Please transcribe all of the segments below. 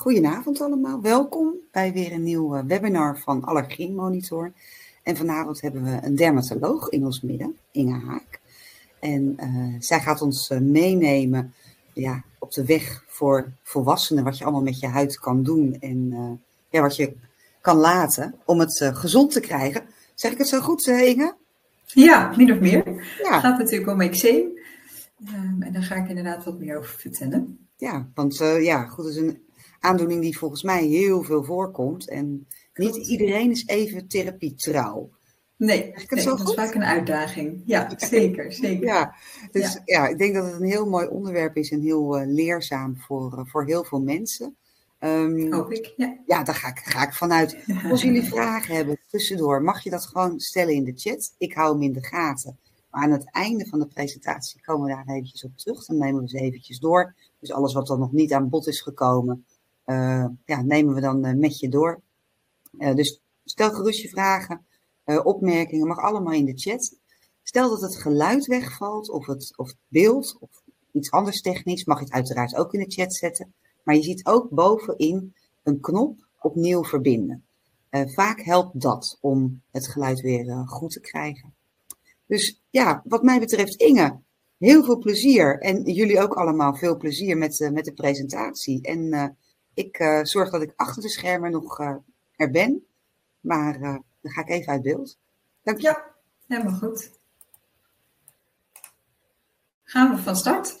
Goedenavond allemaal, welkom bij weer een nieuw eh, webinar van Allergie Monitor. En vanavond hebben we een dermatoloog in ons midden, Inge Haak. En uh, zij gaat ons uh, meenemen ja, op de weg voor volwassenen, wat je allemaal met je huid kan doen en uh, ja, wat je kan laten om het gezond te krijgen. Zeg ik het zo goed, Inge? Ja, min of meer. Ja. Het gaat natuurlijk om eczeem. Um, en daar ga ik inderdaad wat meer over vertellen. Ja, want ja, goed, het is een aandoening die volgens mij heel veel voorkomt. En niet iedereen is even therapietrouw. Nee, nee dat is vaak een uitdaging. Ja, zeker. zeker. Ja, dus ja. ja. ik denk dat het een heel mooi onderwerp is en heel uh, leerzaam voor, uh, voor heel veel mensen. Um, Hoop ik, ja. Ja, daar ga ik, ga ik vanuit. Als jullie vragen hebben tussendoor, mag je dat gewoon stellen in de chat. Ik hou hem in de gaten. Maar aan het einde van de presentatie komen we daar eventjes op terug. Dan nemen we ze eventjes door. Dus alles wat er nog niet aan bod is gekomen, ja, nemen we dan met je door. dus stel gerust je vragen. Opmerkingen, mag allemaal in de chat. Stel dat het geluid wegvalt of het, of beeld of iets anders technisch, mag je het uiteraard ook in de chat zetten. Maar je ziet ook bovenin een knop opnieuw verbinden. Vaak helpt dat om het geluid weer goed te krijgen. Dus ja, wat mij betreft, Inge, heel veel plezier. En jullie ook allemaal veel plezier met, uh, met de presentatie. En ik zorg dat ik achter de schermen nog er ben. Maar dan ga ik even uit beeld. Dank je. Ja, helemaal goed. Gaan we van start.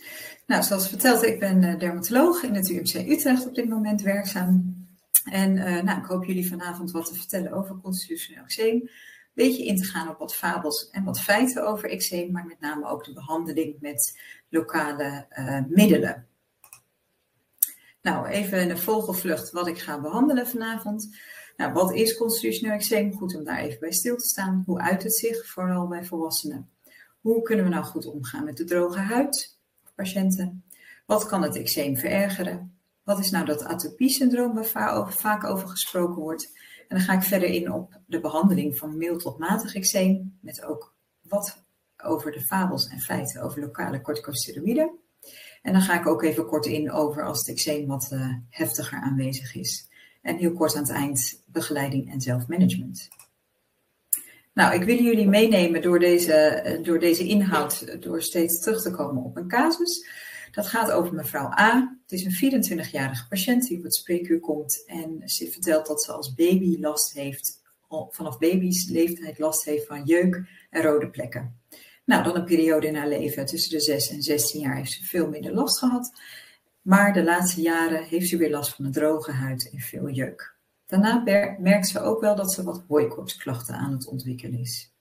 Nou, zoals verteld, ik ben eh, dermatoloog in het UMC Utrecht op dit moment werkzaam. En nou, ik hoop jullie vanavond wat te vertellen over constitutioneel eczeem. Een beetje in te gaan op wat fabels en wat feiten over eczeem, maar met name ook de behandeling met lokale middelen. Nou, even een vogelvlucht wat ik ga behandelen vanavond. Nou, wat is constitutioneel eczeem? Goed om daar even bij stil te staan. Hoe uit het zich, vooral bij volwassenen? Hoe kunnen we nou goed omgaan met de droge huid patiënten? Wat kan het eczeem verergeren? Wat is nou dat atopie-syndroom waar vaak over gesproken wordt? En dan ga ik verder in op de behandeling van mild tot matig eczeem, met ook wat over de fabels en feiten over lokale corticosteroïden. En dan ga ik ook even kort in over als het eczeem wat uh, heftiger aanwezig is. En heel kort aan het eind begeleiding en zelfmanagement. Nou, ik wil jullie meenemen door deze, door deze inhoud, door steeds terug te komen op een casus. Dat gaat over mevrouw A. Het is een 24-jarige patiënt die op het spreekuur komt en ze vertelt dat ze als baby last heeft, vanaf baby's leeftijd last heeft van jeuk en rode plekken. Nou, dan een periode in haar leven tussen de 6 en 16 jaar heeft ze veel minder last gehad. Maar de laatste jaren heeft ze weer last van een droge huid en veel jeuk. Daarna merkt ze ook wel dat ze wat hooikoortsklachten aan het ontwikkelen is.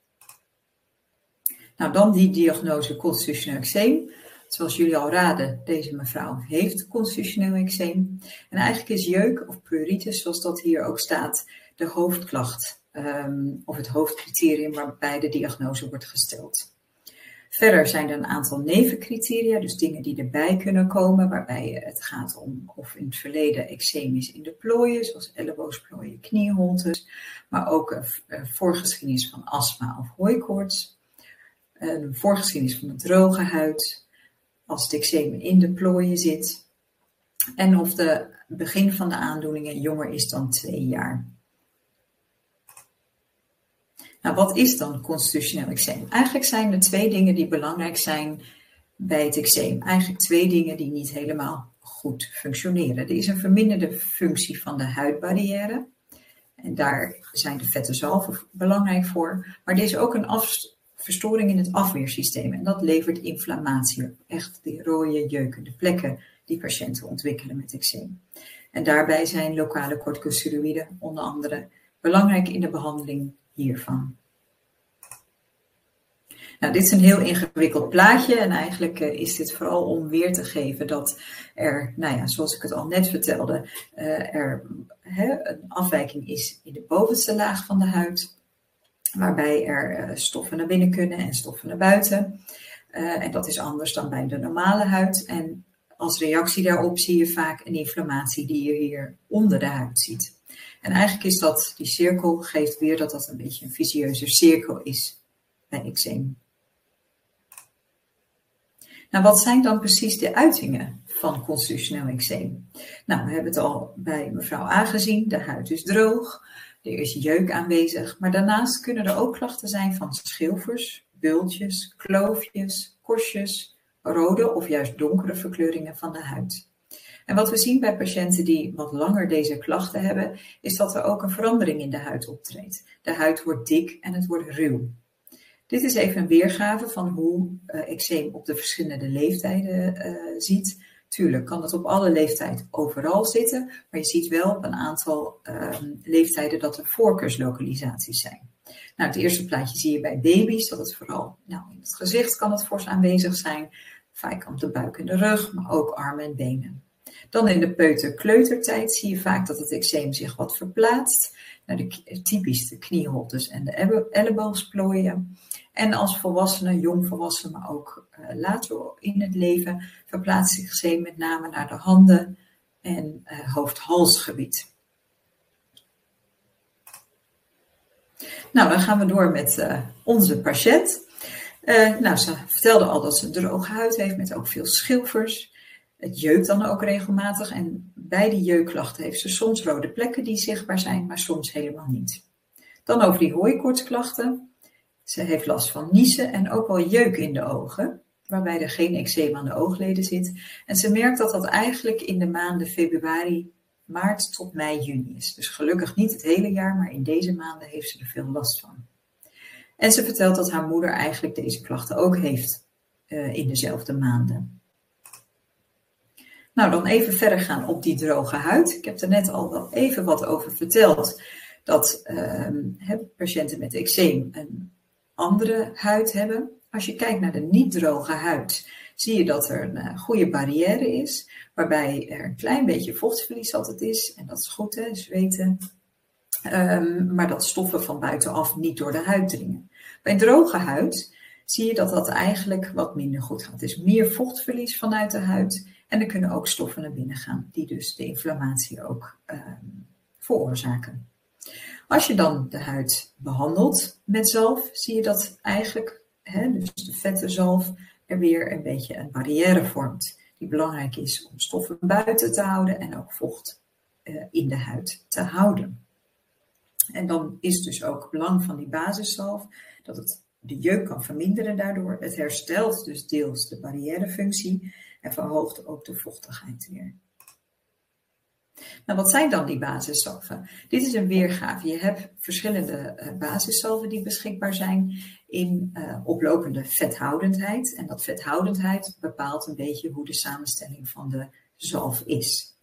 Nou, dan die diagnose constitutioneel eczeem. Zoals jullie al raden, deze mevrouw heeft constitutioneel eczeem. En eigenlijk is jeuk of pleuritis, zoals dat hier ook staat, de hoofdklacht um, of het hoofdcriterium waarbij de diagnose wordt gesteld. Verder zijn er een aantal nevencriteria, dus dingen die erbij kunnen komen, waarbij het gaat om of in het verleden eczeem is in de plooien, zoals elleboosplooien, knieholtes, maar ook voorgeschiedenis van astma of hooikoorts, een voorgeschiedenis van een droge huid, als het eczeem in de plooien zit, en of de begin van de aandoeningen jonger is dan twee jaar. Nou, wat is dan constitutioneel eczeem? Eigenlijk zijn er twee dingen die belangrijk zijn bij het eczeem. Eigenlijk twee dingen die niet helemaal goed functioneren. Er is een verminderde functie van de huidbarrière. En daar zijn de vetten zalven belangrijk voor. Maar er is ook een verstoring in het afweersysteem. En dat levert inflammatie op. Echt die rode, jeukende plekken die patiënten ontwikkelen met eczeem. En daarbij zijn lokale corticosteroïden onder andere belangrijk in de behandeling Nou, dit is een heel ingewikkeld plaatje en eigenlijk uh, is dit vooral om weer te geven dat er, nou ja, zoals ik het al net vertelde, uh, er een afwijking is in de bovenste laag van de huid, waarbij er uh, stoffen naar binnen kunnen en stoffen naar buiten. en dat is anders dan bij de normale huid. En als reactie daarop zie je vaak een inflammatie die je hier onder de huid ziet. En eigenlijk is dat, die cirkel geeft weer dat dat een beetje een visieuze cirkel is bij eczeem. Nou, wat zijn dan precies de uitingen van constitutioneel eczeem. Nou, we hebben het al bij mevrouw aangezien. De huid is droog, er is jeuk aanwezig. Maar daarnaast kunnen er ook klachten zijn van schilfers, bultjes, kloofjes, korstjes, rode of juist donkere verkleuringen van de huid. En wat we zien bij patiënten die wat langer deze klachten hebben, is dat er ook een verandering in de huid optreedt. De huid wordt dik en het wordt ruw. Dit is even een weergave van hoe uh, eczeem op de verschillende leeftijden uh, ziet. Tuurlijk kan dat op alle leeftijden overal zitten, maar je ziet wel op een aantal uh, leeftijden dat er voorkeurslokalisaties zijn. Nou, het eerste plaatje zie je bij baby's, dat het vooral nou, in het gezicht kan het fors aanwezig zijn, vaak op de buik en de rug, maar ook armen en benen. Dan in de peuter-kleutertijd zie je vaak dat het eczeem zich wat verplaatst naar de, typisch de knieholtes en de elleboogsplooien. En als volwassenen, jongvolwassenen, maar ook uh, later in het leven, verplaatst zich eczeem met name naar de handen en uh, hoofd-halsgebied. Nou, dan gaan we door met uh, onze patiënt. nou, ze vertelde al dat ze droge huid heeft met ook veel schilfers. Het jeukt dan ook regelmatig en bij die jeukklachten heeft ze soms rode plekken die zichtbaar zijn, maar soms helemaal niet. Dan over die hooikoortsklachten. Ze heeft last van niezen en ook wel jeuk in de ogen, waarbij er geen eczeem aan de oogleden zit. En ze merkt dat dat eigenlijk in de maanden februari, maart tot mei, juni is. Dus gelukkig niet het hele jaar, maar in deze maanden heeft ze er veel last van. En ze vertelt dat haar moeder eigenlijk deze klachten ook heeft uh, in dezelfde maanden. Nou, dan even verder gaan op die droge huid. Ik heb er net al wel even wat over verteld. Dat uh, patiënten met eczeem een andere huid hebben. Als je kijkt naar de niet droge huid, zie je dat er een uh, goede barrière is. Waarbij er een klein beetje vochtverlies altijd is. En dat is goed, hè, zweten. Um, maar dat stoffen van buitenaf niet door de huid dringen. Bij droge huid zie je dat dat eigenlijk wat minder goed gaat. Er is meer vochtverlies vanuit de huid en er kunnen ook stoffen naar binnen gaan, die dus de inflammatie ook uh, veroorzaken. Als je dan de huid behandelt met zalf, zie je dat eigenlijk, hè, dus de vette zalf, er weer een beetje een barrière vormt. Die belangrijk is om stoffen buiten te houden en ook vocht uh, in de huid te houden. En dan is dus ook het belang van die basiszalf dat het de jeuk kan verminderen daardoor. Het herstelt dus deels de barrièrefunctie en verhoogt ook de vochtigheid weer. Nou, wat zijn dan die basiszalven? Dit is een weergave. Je hebt verschillende uh, basiszalven die beschikbaar zijn in uh, oplopende vethoudendheid. En dat vethoudendheid bepaalt een beetje hoe de samenstelling van de zalf is.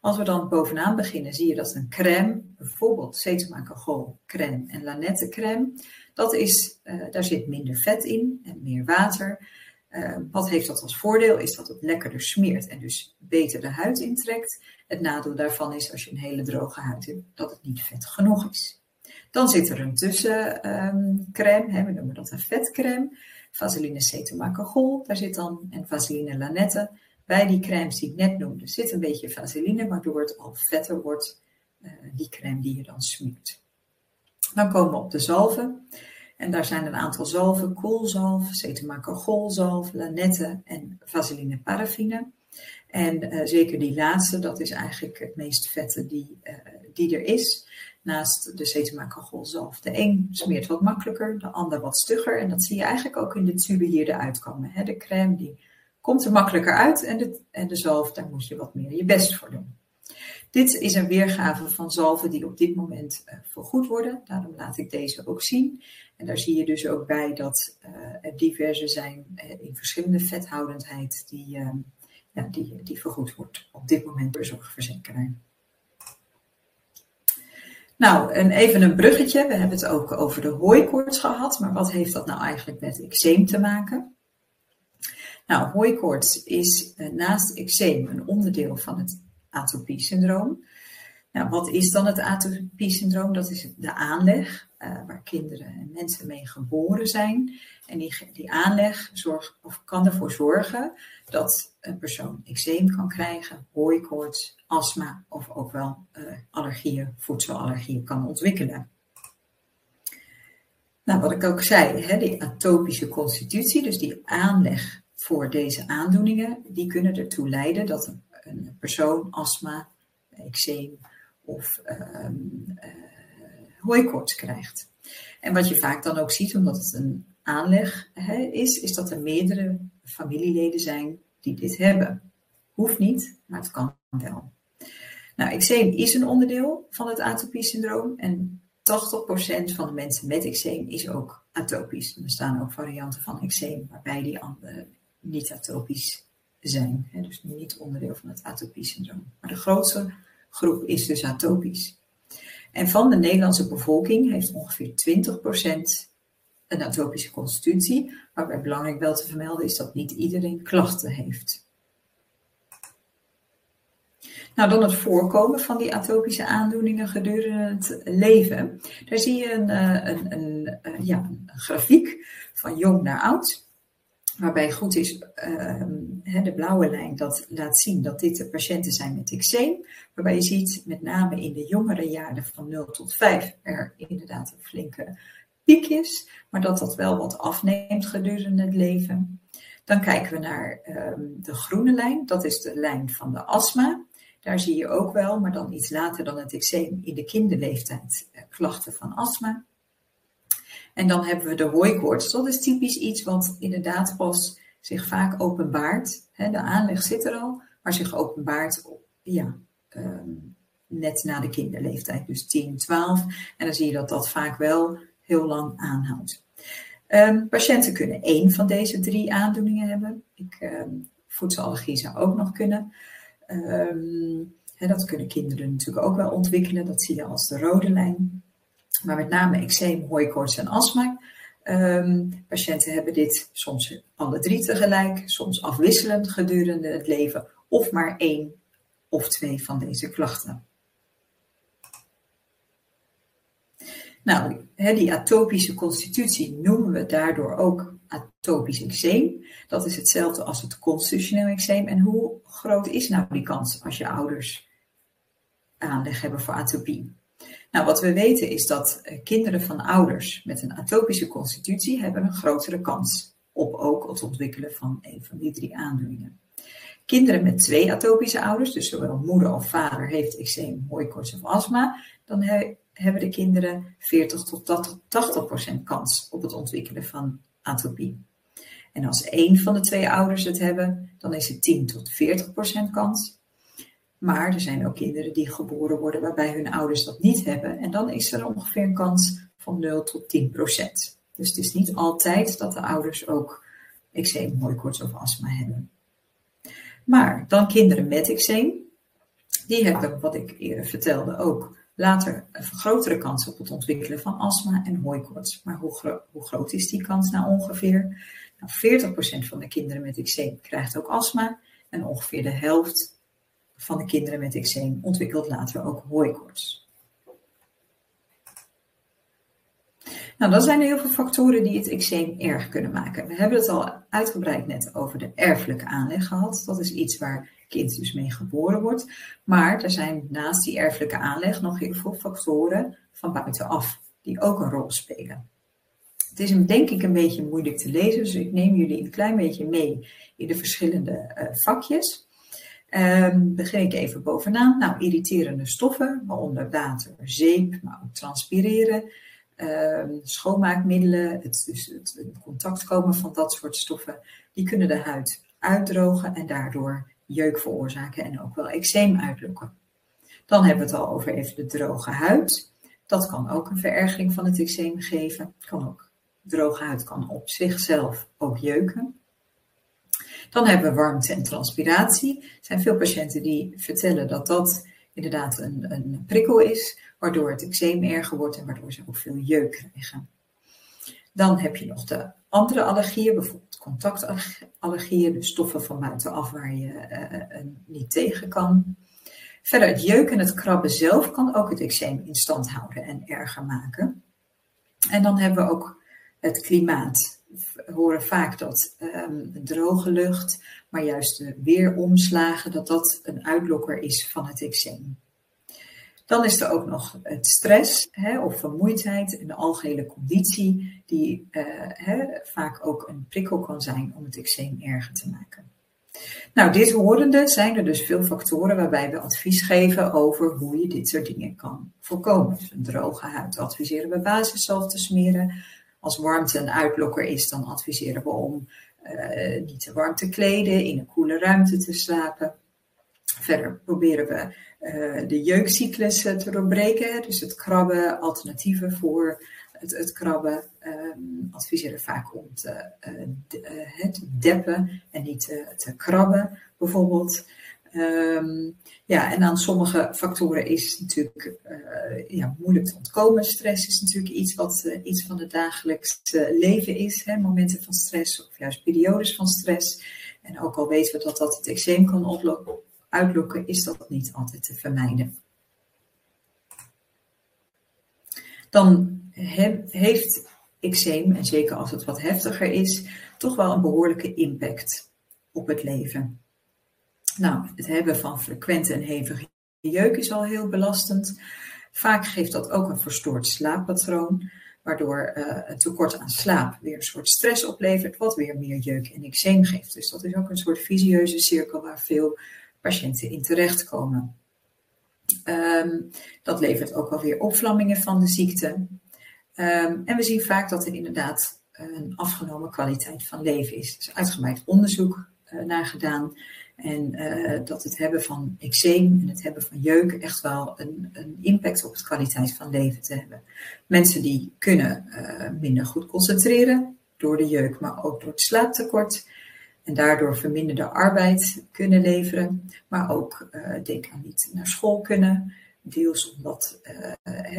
Als we dan bovenaan beginnen, zie je dat een crème, bijvoorbeeld cetamacagol crème en lanette crème, dat is, uh, daar zit minder vet in en meer water. Uh, wat heeft dat als voordeel? Is dat het lekkerder smeert en dus beter de huid intrekt. Het nadeel daarvan is als je een hele droge huid hebt, dat het niet vet genoeg is. Dan zit er een tussencrème, um, we noemen dat een vetcrème. Vaseline cetamacagol, daar zit dan, en Vaseline lanette. Bij die crèmes die ik net noemde zit een beetje vaseline, waardoor het al vetter wordt, uh, die crème die je dan smeert. Dan komen we op de zalven. En daar zijn een aantal zalven, koolzalf, cetamacagolzalf, lanette en vaseline paraffine. En uh, zeker die laatste, dat is eigenlijk het meest vette die, uh, die er is. Naast de cetamacagolzalf. De een smeert wat makkelijker, de ander wat stugger. En dat zie je eigenlijk ook in de tube hier eruit komen. Hè? De crème die komt er makkelijker uit en de, en de zalf, daar moet je wat meer je best voor doen. Dit is een weergave van zalven die op dit moment uh, vergoed worden. Daarom laat ik deze ook zien. En daar zie je dus ook bij dat uh, er diverse zijn uh, in verschillende vethoudendheid die, uh, ja, die, die vergoed wordt op dit moment door zorgverzekeraar. Nou, en even een bruggetje. We hebben het ook over de hooikoorts gehad. Maar wat heeft dat nou eigenlijk met eczeem te maken? Nou, hooikoorts is naast eczeem een onderdeel van het atopie-syndroom. Nou, wat is dan het atopie-syndroom? Dat is de aanleg uh, waar kinderen en mensen mee geboren zijn. En die, die aanleg zorg, of kan ervoor zorgen dat een persoon eczeem kan krijgen, hooikoorts, astma of ook wel uh, allergieën, voedselallergieën kan ontwikkelen. Nou, wat ik ook zei, hè, die atopische constitutie, dus die aanleg voor deze aandoeningen, die kunnen ertoe leiden dat een, persoon astma, eczeem of uh, hooikoorts krijgt. En wat je vaak dan ook ziet, omdat het een aanleg is, is dat er meerdere familieleden zijn die dit hebben. Hoeft niet, maar het kan wel. Nou, eczeem is een onderdeel van het atopie-syndroom en 80% van de mensen met eczeem is ook atopisch. Er staan ook varianten van eczeem waarbij die andere niet atopisch zijn. Dus niet onderdeel van het atopie-syndroom. Maar de grootste groep is dus atopisch. En van de Nederlandse bevolking heeft ongeveer 20% een atopische constitutie, waarbij belangrijk wel te vermelden is dat niet iedereen klachten heeft. Nou, dan het voorkomen van die atopische aandoeningen gedurende het leven. Daar zie je een, eh, een, een, een ja, grafiek van jong naar oud. Waarbij goed is, uh, de blauwe lijn dat laat zien dat dit de patiënten zijn met eczeem. Waarbij je ziet, met name in de jongere jaren van 0 tot 5, er inderdaad een flinke piekjes, maar dat dat wel wat afneemt gedurende het leven. Dan kijken we naar um, de groene lijn, dat is de lijn van de astma. Daar zie je ook wel, maar dan iets later dan het eczeem in de kinderleeftijd, uh, klachten van astma. En dan hebben we de hooikoorts. Dat is typisch iets wat inderdaad pas zich vaak openbaart. de aanleg zit er al, maar zich openbaart ja, ehm, net na de kinderleeftijd, dus 10, 12. En dan zie je dat dat vaak wel heel lang aanhoudt. Um, patiënten kunnen één van deze drie aandoeningen hebben. Ik, um, voedselallergie zou ook nog kunnen. dat kunnen kinderen natuurlijk ook wel ontwikkelen. Dat zie je als de rode lijn maar met name eczeem, hooikoorts en astma. Um, patiënten hebben dit soms alle drie tegelijk, soms afwisselend gedurende het leven, of maar één of twee van deze klachten. Nou, die atopische constitutie noemen we daardoor ook atopisch eczeem. Dat is hetzelfde als het constitutioneel eczeem. En hoe groot is nou die kans als je ouders aanleg hebben voor atopie? Nou, wat we weten is dat eh, kinderen van ouders met een atopische constitutie hebben een grotere kans op ook het ontwikkelen van een van die drie aandoeningen. Kinderen met twee atopische ouders, dus zowel moeder of vader heeft eczeem, hooikoorts of astma, dan hebben de kinderen 40 tot 80 procent kans op het ontwikkelen van atopie. En als één van de twee ouders het hebben, dan is het 10 tot 40 procent kans. Maar er zijn ook kinderen die geboren worden waarbij hun ouders dat niet hebben. En dan is er ongeveer een kans van 0 tot 10 procent. Dus het is niet altijd dat de ouders ook eczeem, hooikoorts of astma hebben. Maar dan kinderen met eczeem, die hebben, wat ik eerder vertelde, ook later een grotere kans op het ontwikkelen van astma en hooikoorts. Maar hoe, groot is die kans nou ongeveer? Nou, 40% van de kinderen met eczeem krijgt ook astma en ongeveer de helft van de kinderen met eczeem ontwikkelt later ook hooikoorts. Nou, dan zijn er heel veel factoren die het eczeem erg kunnen maken. We hebben het al uitgebreid net over de erfelijke aanleg gehad. Dat is iets waar kind dus mee geboren wordt. Maar er zijn naast die erfelijke aanleg nog heel veel factoren van buitenaf die ook een rol spelen. Het is hem denk ik een beetje moeilijk te lezen, dus ik neem jullie een klein beetje mee in de verschillende uh, vakjes. Um, begin ik even bovenaan. Nou, irriterende stoffen, waaronder water, zeep, maar ook transpireren, um, schoonmaakmiddelen, het, dus het in contact komen van dat soort stoffen, die kunnen de huid uitdrogen en daardoor jeuk veroorzaken en ook wel eczeem uitlokken. Dan hebben we het al over even de droge huid. Dat kan ook een verergering van het eczeem geven. Kan ook. Droge huid kan op zichzelf ook jeuken. Dan hebben we warmte en transpiratie. Er zijn veel patiënten die vertellen dat dat inderdaad een, een prikkel is, waardoor het eczeem erger wordt en waardoor ze ook veel jeuk krijgen. Dan heb je nog de andere allergieën, bijvoorbeeld contactallergieën, dus stoffen van buitenaf waar je uh, niet tegen kan. Verder, het jeuken en het krabben zelf kan ook het eczeem in stand houden en erger maken. En dan hebben we ook het klimaat horen vaak dat um, droge lucht, maar juist de weeromslagen, dat dat een uitlokker is van het eczeem. Dan is er ook nog het stress hè, of vermoeidheid en de algehele conditie, die uh, hè, vaak ook een prikkel kan zijn om het eczeem erger te maken. Nou, dit horende zijn er dus veel factoren waarbij we advies geven over hoe je dit soort dingen kan voorkomen. Een droge huid adviseren we basiszalf te smeren. Als warmte een uitlokker is, dan adviseren we om uh, niet te warm te kleden, in een koele ruimte te slapen. Verder proberen we uh, de jeukcyclus te doorbreken, dus het krabben, alternatieven voor het, het krabben. Um, adviseren vaak om te, de, te deppen en niet te krabben, bijvoorbeeld. Um, ja, en aan sommige factoren is natuurlijk uh, ja, moeilijk te ontkomen. Stress is natuurlijk iets wat uh, iets van het dagelijkse leven is. Hè? Momenten van stress of juist periodes van stress. En ook al weten we dat dat het eczeem kan uitlokken, is dat niet altijd te vermijden. Dan he heeft eczeem, en zeker als het wat heftiger is, toch wel een behoorlijke impact op het leven. Nou, het hebben van frequente en hevige jeuk is al heel belastend. Vaak geeft dat ook een verstoord slaappatroon, waardoor uh, een tekort aan slaap weer een soort stress oplevert, wat weer meer jeuk en eczeem geeft. Dus dat is ook een soort visieuze cirkel waar veel patiënten in terechtkomen. Um, dat levert ook alweer opvlammingen van de ziekte. Um, en we zien vaak dat er inderdaad een afgenomen kwaliteit van leven is. Er is uitgebreid onderzoek uh, naar gedaan. En uh, dat het hebben van eczeem en het hebben van jeuk echt wel een, een impact op de kwaliteit van leven te hebben. Mensen die kunnen uh, minder goed concentreren door de jeuk, maar ook door het slaaptekort. En daardoor verminderde arbeid kunnen leveren. Maar ook, uh, denk aan niet naar school kunnen. Deels omdat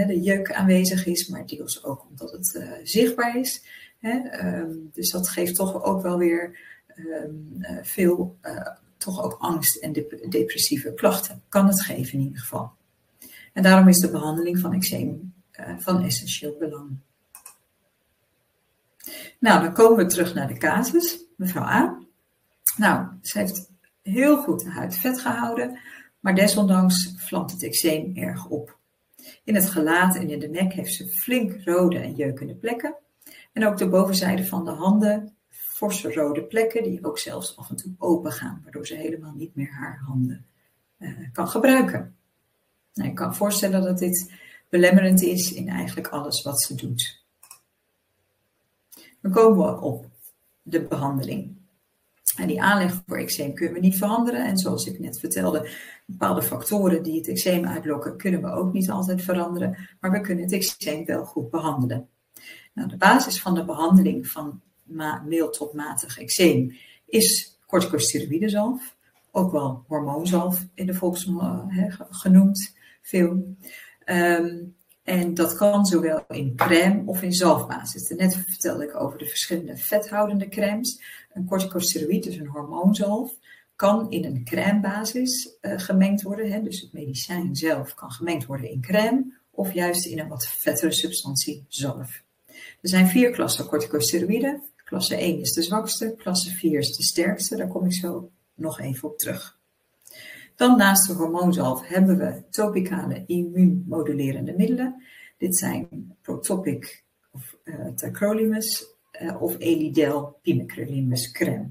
de jeuk aanwezig is, maar deels ook omdat het zichtbaar is. Um, dus dat geeft toch ook wel weer um, veel toch ook angst en depressieve klachten. Kan het geven in ieder geval. En daarom is de behandeling van eczeem uh, van essentieel belang. Nou, dan komen we terug naar de casus, mevrouw A. Nou, ze heeft heel goed de huid vet gehouden, maar desondanks vlamt het eczeem erg op. In het gelaat en in de nek heeft ze flink rode en jeukende plekken. En ook de bovenzijde van de handen forse rode plekken die ook zelfs af en toe open gaan, waardoor ze helemaal niet meer haar handen uh, kan gebruiken. Nou, ik kan voorstellen dat dit belemmerend is in eigenlijk alles wat ze doet. Dan komen we op de behandeling. En die aanleg voor eczeem kunnen we niet veranderen. En zoals ik net vertelde, bepaalde factoren die het eczeem uitlokken, kunnen we ook niet altijd veranderen. Maar we kunnen het eczeem wel goed behandelen. Nou, de basis van de behandeling van mild tot matig eczeem is corticosteroïdezalf, ook wel hormoonzalf in de volksmond genoemd, veel. Um, en dat kan zowel in crème of in zalfbasis. Net vertelde ik over de verschillende vethoudende crèmes. Een corticosteroïd, dus een hormoonzalf, kan in een crèmebasis uh, gemengd worden. Hè? Dus het medicijn zelf kan gemengd worden in crème of juist in een wat vettere substantie zalf. Er zijn vier klassen corticosteroïden. Klasse 1 is de zwakste, klasse 4 is de sterkste. Daar kom ik zo nog even op terug. Dan naast de hormoonzalf hebben we topicale immuunmodulerende middelen. Dit zijn Protopic of uh, tacrolimus uh, of Elidel pimecrolimus crème.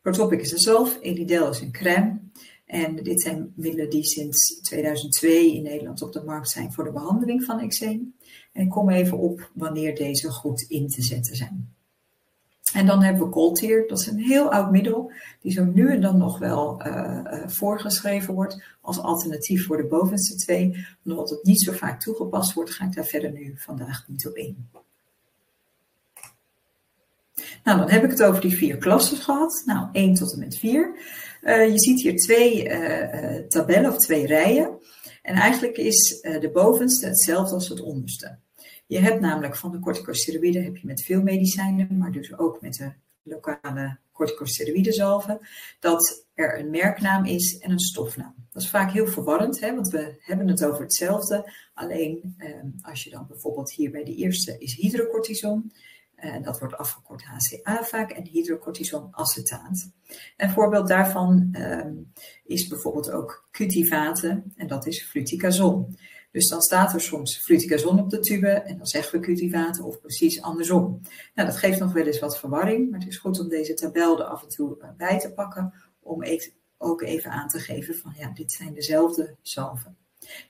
Protopic is een zalf, Elidel is een crème. En dit zijn middelen die sinds 2002 in Nederland op de markt zijn voor de behandeling van eczeem. En ik kom even op wanneer deze goed in te zetten zijn. En dan hebben we Coltier, dat is een heel oud middel, die zo nu en dan nog wel uh, uh, voorgeschreven wordt als alternatief voor de bovenste twee. Omdat het niet zo vaak toegepast wordt, ga ik daar verder nu vandaag niet op in. Nou, dan heb ik het over die vier klassen gehad. Nou, 1 tot en met 4. Uh, je ziet hier twee tabellen of twee rijen. En eigenlijk is de bovenste hetzelfde als het onderste. Je hebt namelijk van de corticosteroïden heb je met veel medicijnen, maar dus ook met de lokale corticosteroïdenzalven, dat er een merknaam is en een stofnaam. Dat is vaak heel verwarrend, hè, want we hebben het over hetzelfde. Alleen eh, als je dan bijvoorbeeld hier bij de eerste is hydrocortison, En dat wordt afgekort HCA vaak en hydrocortisonacetaat. Een voorbeeld daarvan ehm, is bijvoorbeeld ook cutivate en dat is fluticasone. Dus dan staat er soms fluticasone op de tube en dan zeggen we cutivate of precies andersom. Nou, dat geeft nog wel eens wat verwarring, maar het is goed om deze tabel er af en toe eh, bij te pakken om ook even aan te geven van ja, dit zijn dezelfde zalven.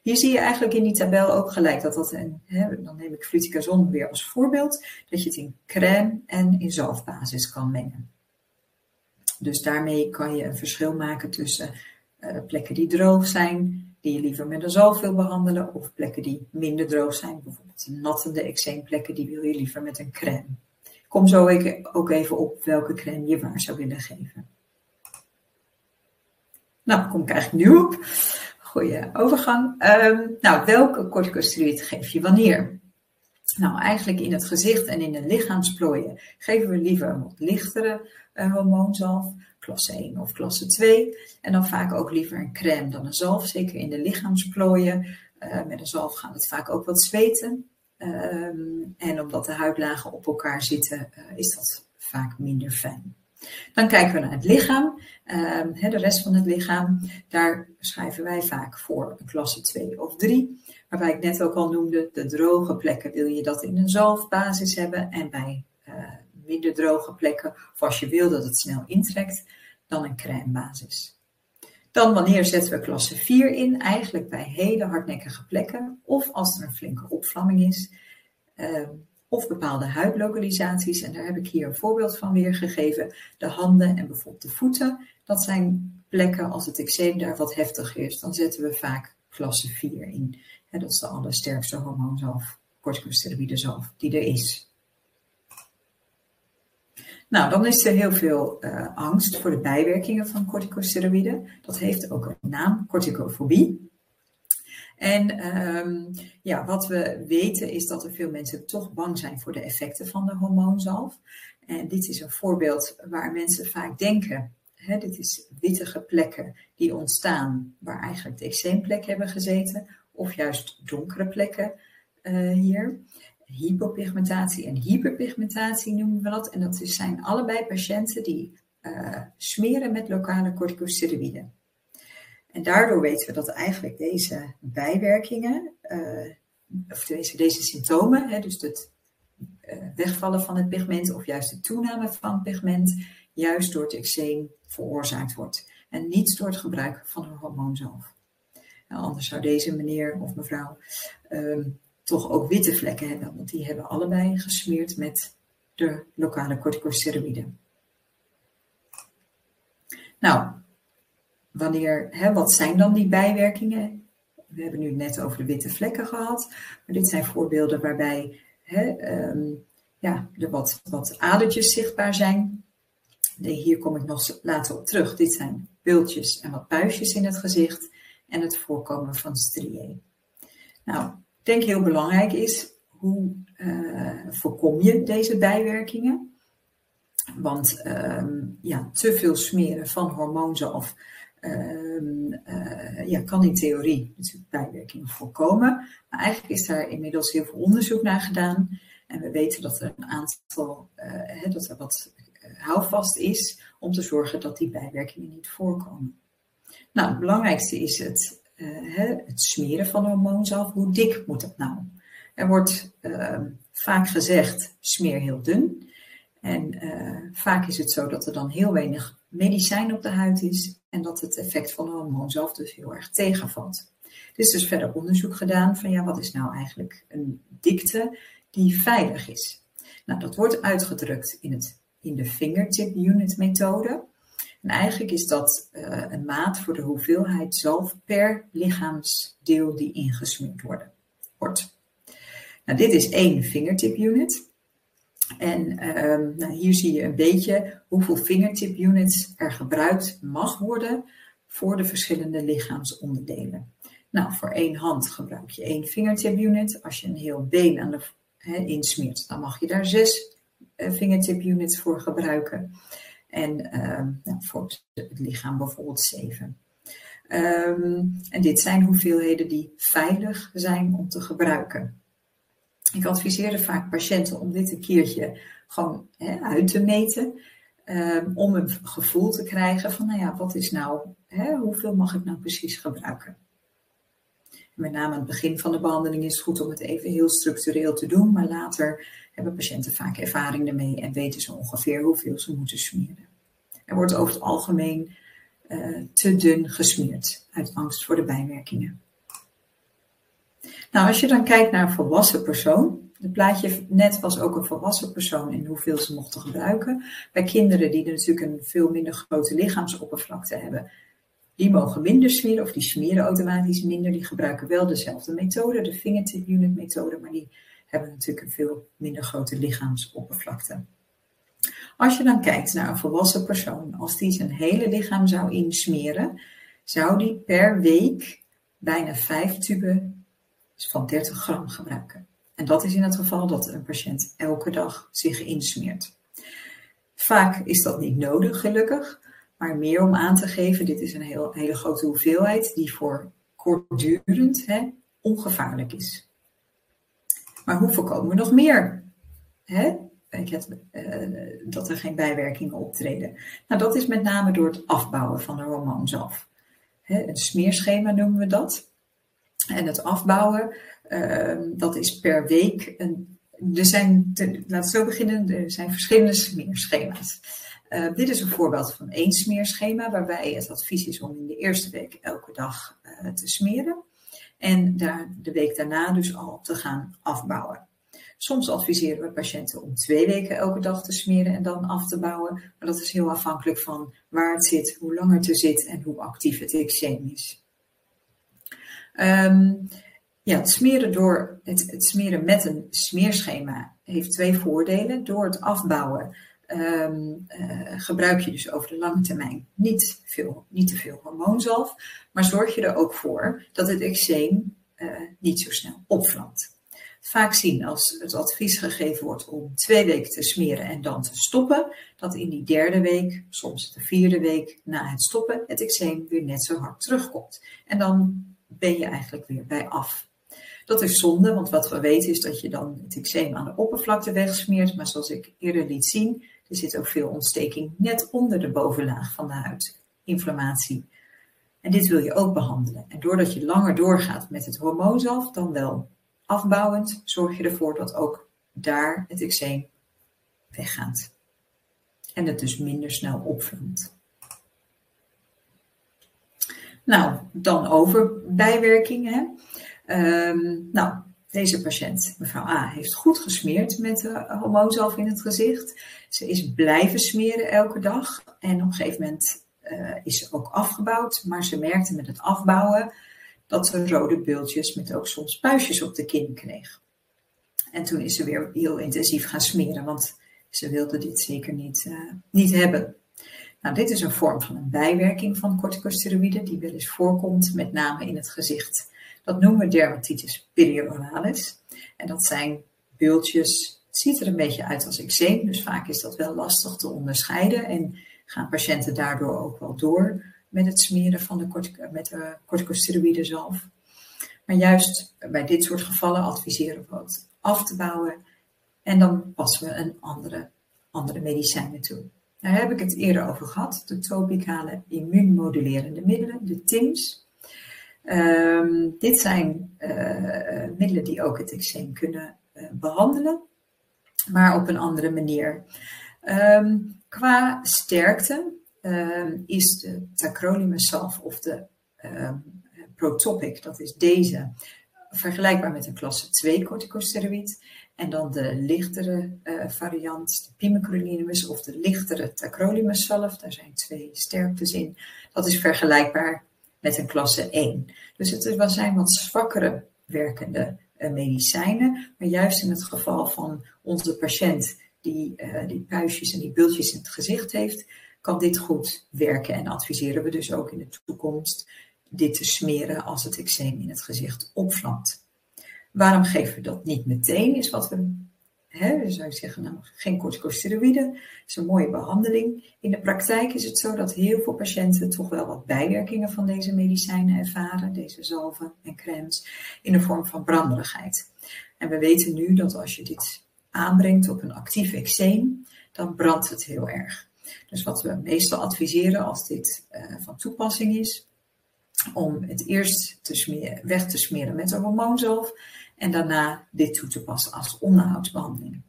Hier zie je eigenlijk in die tabel ook gelijk dat dat een, hè, dan neem ik fluticasone weer als voorbeeld, dat je het in crème en in zalfbasis kan mengen. Dus daarmee kan je een verschil maken tussen uh, plekken die droog zijn, die je liever met een zalf wil behandelen, of plekken die minder droog zijn, bijvoorbeeld nattende eczeemplekken, die wil je liever met een crème. Kom zo ook even op welke crème je waar zou willen geven. Nou, kom ik eigenlijk nu op. Goeie overgang. Um, nou, welke corticosteroïd geef je wanneer? Nou, eigenlijk in het gezicht en in de lichaamsplooien geven we liever een wat lichtere uh, hormoonzalf, klasse 1 of klasse 2. En dan vaak ook liever een crème dan een zalf, zeker in de lichaamsplooien. Uh, met een zalf gaat het vaak ook wat zweten. Um, en omdat de huidlagen op elkaar zitten, uh, is dat vaak minder fijn. Dan kijken we naar het lichaam, uh, de rest van het lichaam. Daar schrijven wij vaak voor een klasse 2 of 3. Waarbij ik net ook al noemde, de droge plekken wil je dat in een zalfbasis hebben. En bij minder droge plekken, of als je wil dat het snel intrekt, dan een crèmebasis. Dan wanneer zetten we klasse 4 in? Eigenlijk bij hele hardnekkige plekken of als er een flinke opvlamming is. Uh, of bepaalde huidlokalisaties. En daar heb ik hier een voorbeeld van weergegeven. De handen en bijvoorbeeld de voeten. Dat zijn plekken als het eczeem daar wat heftiger is. Dan zetten we vaak klasse 4 in. dat is de allersterkste hormoonzalf, corticosteroïdezalf, die er is. Nou, dan is er heel veel uh, angst voor de bijwerkingen van corticosteroïden. Dat heeft ook een naam, corticofobie. En um, ja, wat we weten is dat er veel mensen toch bang zijn voor de effecten van de hormoonzalf. En dit is een voorbeeld waar mensen vaak denken, dit is wittige plekken die ontstaan waar eigenlijk de eczeemplekken hebben gezeten, of juist donkere plekken uh, hier. Hypopigmentatie en hyperpigmentatie noemen we dat. En dat zijn allebei patiënten die uh, smeren met lokale corticosteroïden. En daardoor weten we dat eigenlijk deze bijwerkingen, uh, of deze, deze symptomen, hè, dus het uh, wegvallen van het pigment of juist de toename van pigment, juist door het eczeem veroorzaakt wordt. En niet door het gebruik van een hormoonzalf. Nou, anders zou deze meneer of mevrouw um, toch ook witte vlekken hebben, want die hebben allebei gesmeerd met de lokale corticosteroïden. Nou, wanneer, hè, wat zijn dan die bijwerkingen? We hebben nu net over de witte vlekken gehad, maar dit zijn voorbeelden waarbij hè, um, ja, er wat, wat adertjes zichtbaar zijn. Hier kom ik nog later op terug. Dit zijn bultjes en wat puistjes in het gezicht en het voorkomen van striën. Nou, denk heel belangrijk is, hoe uh, voorkom je deze bijwerkingen? Want um, ja, te veel smeren van hormoonzalf uh, uh, ja, kan in theorie natuurlijk bijwerkingen voorkomen. Maar eigenlijk is daar inmiddels heel veel onderzoek naar gedaan. En we weten dat er een aantal, uh, dat er wat houvast is om te zorgen dat die bijwerkingen niet voorkomen. Nou, het belangrijkste is het, het smeren van hormoonzalf. Hoe dik moet dat nou? Er wordt ehm, vaak gezegd, smeer heel dun. En vaak is het zo dat er dan heel weinig medicijn op de huid is en dat het effect van de hormoon zelf dus heel erg tegenvalt. Er is dus verder onderzoek gedaan van ja, wat is nou eigenlijk een dikte die veilig is. Nou, dat wordt uitgedrukt in, het, in de fingertip unit methode. En eigenlijk is dat uh, een maat voor de hoeveelheid zalf per lichaamsdeel die ingesmeerd wordt. Nou, dit is één fingertip unit. En um, nou, hier zie je een beetje hoeveel fingertip units er gebruikt mag worden voor de verschillende lichaamsonderdelen. Nou, voor één hand gebruik je één fingertip unit. Als je een heel been aan de, insmeert, dan mag je daar zes uh, fingertip units voor gebruiken. En uh, nou, voor het lichaam bijvoorbeeld zeven. Um, en dit zijn hoeveelheden die veilig zijn om te gebruiken. Ik adviseerde vaak patiënten om dit een keertje gewoon hè, uit te meten. Ehm, om een gevoel te krijgen van, nou ja, wat is nou, hè, hoeveel mag ik nou precies gebruiken? Met name aan het begin van de behandeling is het goed om het even heel structureel te doen, maar later hebben patiënten vaak ervaring ermee en weten ze ongeveer hoeveel ze moeten smeren. Er wordt over het algemeen uh, te dun gesmeerd uit angst voor de bijwerkingen. Nou, als je dan kijkt naar een volwassen persoon, het plaatje net was ook een volwassen persoon en hoeveel ze mochten gebruiken. Bij kinderen die natuurlijk een veel minder grote lichaamsoppervlakte hebben, die mogen minder smeren of die smeren automatisch minder. Die gebruiken wel dezelfde methode, de fingertip unit methode, maar die hebben natuurlijk een veel minder grote lichaamsoppervlakte. Als je dan kijkt naar een volwassen persoon, als die zijn hele lichaam zou insmeren, zou die per week bijna vijf tuben van 30 gram gebruiken. En dat is in het geval dat een patiënt elke dag zich insmeert. Vaak is dat niet nodig, gelukkig, maar meer om aan te geven, dit is een heel, hele grote hoeveelheid die voor kortdurend hè, ongevaarlijk is. Maar hoe voorkomen we nog meer hè, uh, dat er geen bijwerkingen optreden? Nou, dat is met name door het afbouwen van de hormoon zelf. Hè, een smeerschema noemen we dat. En het afbouwen, uh, dat is per week. Een, er zijn, laten we zo beginnen, er zijn verschillende smeerschema's. Uh, dit is een voorbeeld van één smeerschema, waarbij het advies is om in de eerste week elke dag uh, te smeren. En daar, de week daarna dus al te gaan afbouwen. Soms adviseren we patiënten om twee weken elke dag te smeren en dan af te bouwen. Maar dat is heel afhankelijk van waar het zit, hoe lang het er zit en hoe actief het eczeem is. Um, ja, het smeren, door, het, het smeren met een smeerschema heeft twee voordelen. Door het afbouwen um, uh, gebruik je dus over de lange termijn niet, veel, niet te veel hormoonzalf, maar zorg je er ook voor dat het eczeem uh, niet zo snel opvlamt. Vaak zien als het advies gegeven wordt om twee weken te smeren en dan te stoppen, dat in die derde week, soms de vierde week na het stoppen, het eczeem weer net zo hard terugkomt. En dan ben je eigenlijk weer bij af. Dat is zonde, want wat we weten is dat je dan het eczeem aan de oppervlakte wegsmeert. Maar zoals ik eerder liet zien, er zit ook veel ontsteking net onder de bovenlaag van de huid. Inflammatie. En dit wil je ook behandelen. En doordat je langer doorgaat met het hormoonzalf, dan wel afbouwend, zorg je ervoor dat ook daar het eczeem weggaat. En het dus minder snel opvult. Nou, dan over bijwerkingen. Um, nou, deze patiënt, mevrouw A, heeft goed gesmeerd met de hormoonzalf in het gezicht. Ze is blijven smeren elke dag en op een gegeven moment uh, is ze ook afgebouwd. Maar ze merkte met het afbouwen dat ze rode bultjes met ook soms puistjes op de kin kreeg. En toen is ze weer heel intensief gaan smeren, want ze wilde dit zeker niet, uh, niet hebben. Nou, dit is een vorm van een bijwerking van corticosteroïden die wel eens voorkomt, met name in het gezicht. Dat noemen we dermatitis perioralis. En dat zijn bultjes. Het ziet er een beetje uit als eczeem, dus vaak is dat wel lastig te onderscheiden. En gaan patiënten daardoor ook wel door met het smeren van de, met de corticosteroïden zelf. Maar juist bij dit soort gevallen adviseren we het af te bouwen. En dan passen we een andere, andere medicijnen toe. Daar heb ik het eerder over gehad. De topicale immuunmodulerende middelen, de TIMS. Um, dit zijn uh, middelen die ook het eczeem kunnen uh, behandelen, maar op een andere manier. Um, qua sterkte um, is de tacrolimus salf of de Protopic, dat is deze, vergelijkbaar met een klasse 2 corticosteroïd. En dan de lichtere uh, variant, de pimecrolimus of de lichtere tacrolimus salf, daar zijn twee sterktes in. Dat is vergelijkbaar met een klasse 1. Dus het zijn wat zwakkere werkende uh, medicijnen. Maar juist in het geval van onze patiënt die uh, die puistjes en die bultjes in het gezicht heeft, kan dit goed werken. En adviseren we dus ook in de toekomst dit te smeren als het eczeem in het gezicht opvlamt. Waarom geven we dat niet meteen, is wat we Hè, dan zou je zeggen, nou, geen corticosteroïden, dat is een mooie behandeling. In de praktijk is het zo dat heel veel patiënten toch wel wat bijwerkingen van deze medicijnen ervaren, deze zalven en crèmes, in de vorm van branderigheid. En we weten nu dat als je dit aanbrengt op een actief eczeem, dan brandt het heel erg. Dus wat we meestal adviseren als dit uh, van toepassing is, om het eerst te smeren, weg te smeren met een hormoonzalf en daarna dit toe te passen als onderhoudsbehandeling.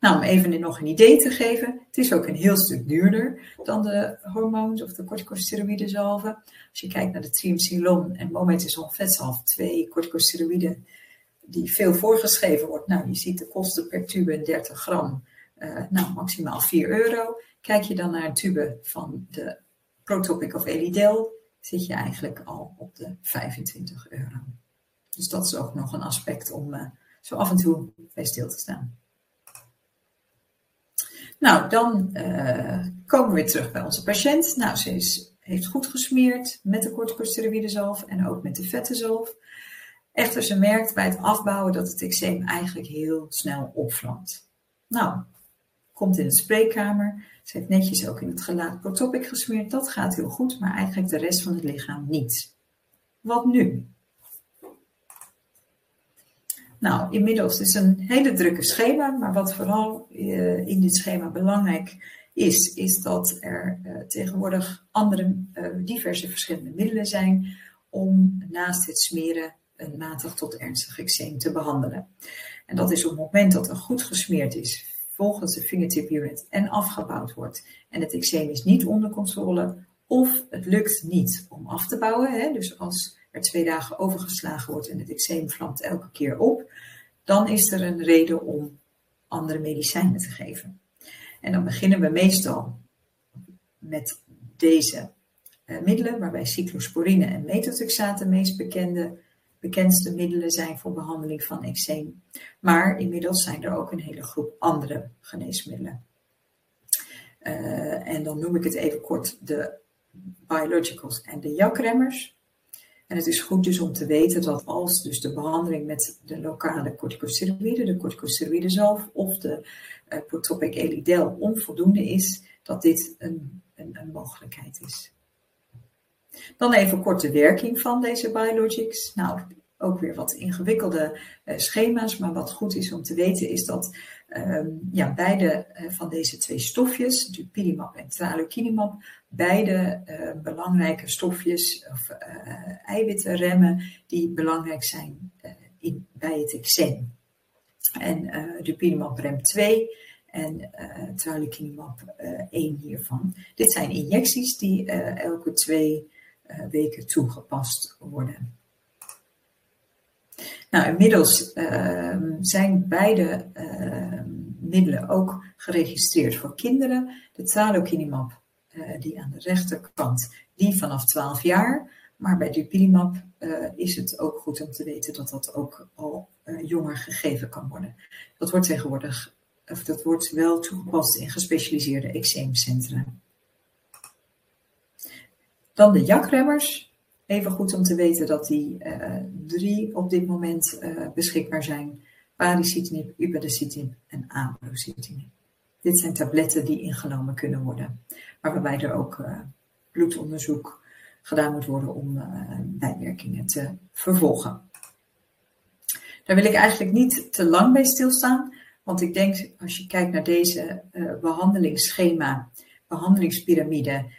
Nou, om even nog een idee te geven, het is ook een heel stuk duurder dan de hormoons of de corticosteroïden zalven. Als je kijkt naar de triamcinolon en mometasone vetzalf, twee corticosteroïden die veel voorgeschreven wordt. Nou, je ziet de kosten per tube 30 gram, uh, nou maximaal 4 euro. Kijk je dan naar een tube van de Protopic of Elidel, zit je eigenlijk al op de 25 euro. Dus dat is ook nog een aspect om uh, zo af en toe bij stil te staan. Nou, dan uh, komen we weer terug bij onze patiënt. Nou, ze is, heeft goed gesmeerd met de corticosteroïde zalf en ook met de vette zalf. Echter, ze merkt bij het afbouwen dat het eczeem eigenlijk heel snel opvlamt. Nou, komt in de spreekkamer. Ze heeft netjes ook in het gelaat Protopic gesmeerd. Dat gaat heel goed, maar eigenlijk de rest van het lichaam niet. Wat nu? Nou, inmiddels is een hele drukke schema, maar wat vooral uh, in dit schema belangrijk is, is dat er uh, tegenwoordig andere uh, diverse verschillende middelen zijn om naast het smeren een matig tot ernstig eczeem te behandelen. En dat is op het moment dat er goed gesmeerd is, volgens de fingertip unit en afgebouwd wordt en het eczeem is niet onder controle of het lukt niet om af te bouwen, hè, dus als er twee dagen overgeslagen wordt en het eczeem vlamt elke keer op, dan is er een reden om andere medicijnen te geven. En dan beginnen we meestal met deze uh, middelen, waarbij cyclosporine en methotrexaat de meest bekende, bekendste middelen zijn voor behandeling van eczeem. Maar inmiddels zijn er ook een hele groep andere geneesmiddelen. Uh, en dan noem ik het even kort de biologicals en de jakremmers. En het is goed dus om te weten dat als dus de behandeling met de lokale corticosteroïden, de corticosteroïden zelf of de uh, protopic elidel onvoldoende is, dat dit een, een, een, mogelijkheid is. Dan even kort de werking van deze biologics. Nou, ook weer wat ingewikkelde uh, schema's, maar wat goed is om te weten is dat um, ja, beide uh, van deze twee stofjes, dupilumab en tralokinumab, beide uh, belangrijke stofjes of uh, eiwittenremmen die belangrijk zijn in, bij het eczeem. En dupilumab rem 2 en uh, tralokinumab 1 hiervan. Dit zijn injecties die elke twee weken toegepast worden. Nou, inmiddels uh, zijn beide uh, middelen ook geregistreerd voor kinderen. De tralokinumab, uh, die aan de rechterkant, die vanaf 12 jaar. Maar bij dupilumab eh, is het ook goed om te weten dat dat ook al eh, jonger gegeven kan worden. Dat wordt tegenwoordig, of dat wordt wel toegepast in gespecialiseerde eczeemcentra. Dan de jakremmers. Even goed om te weten dat die uh, drie op dit moment uh, beschikbaar zijn. Baricitinib, upadacitinib en abrocitinib. Dit zijn tabletten die ingenomen kunnen worden, maar waarbij er ook uh, bloedonderzoek gedaan moet worden om bijwerkingen te vervolgen. Daar wil ik eigenlijk niet te lang bij stilstaan, want ik denk als je kijkt naar deze behandelingsschema, behandelingspyramide,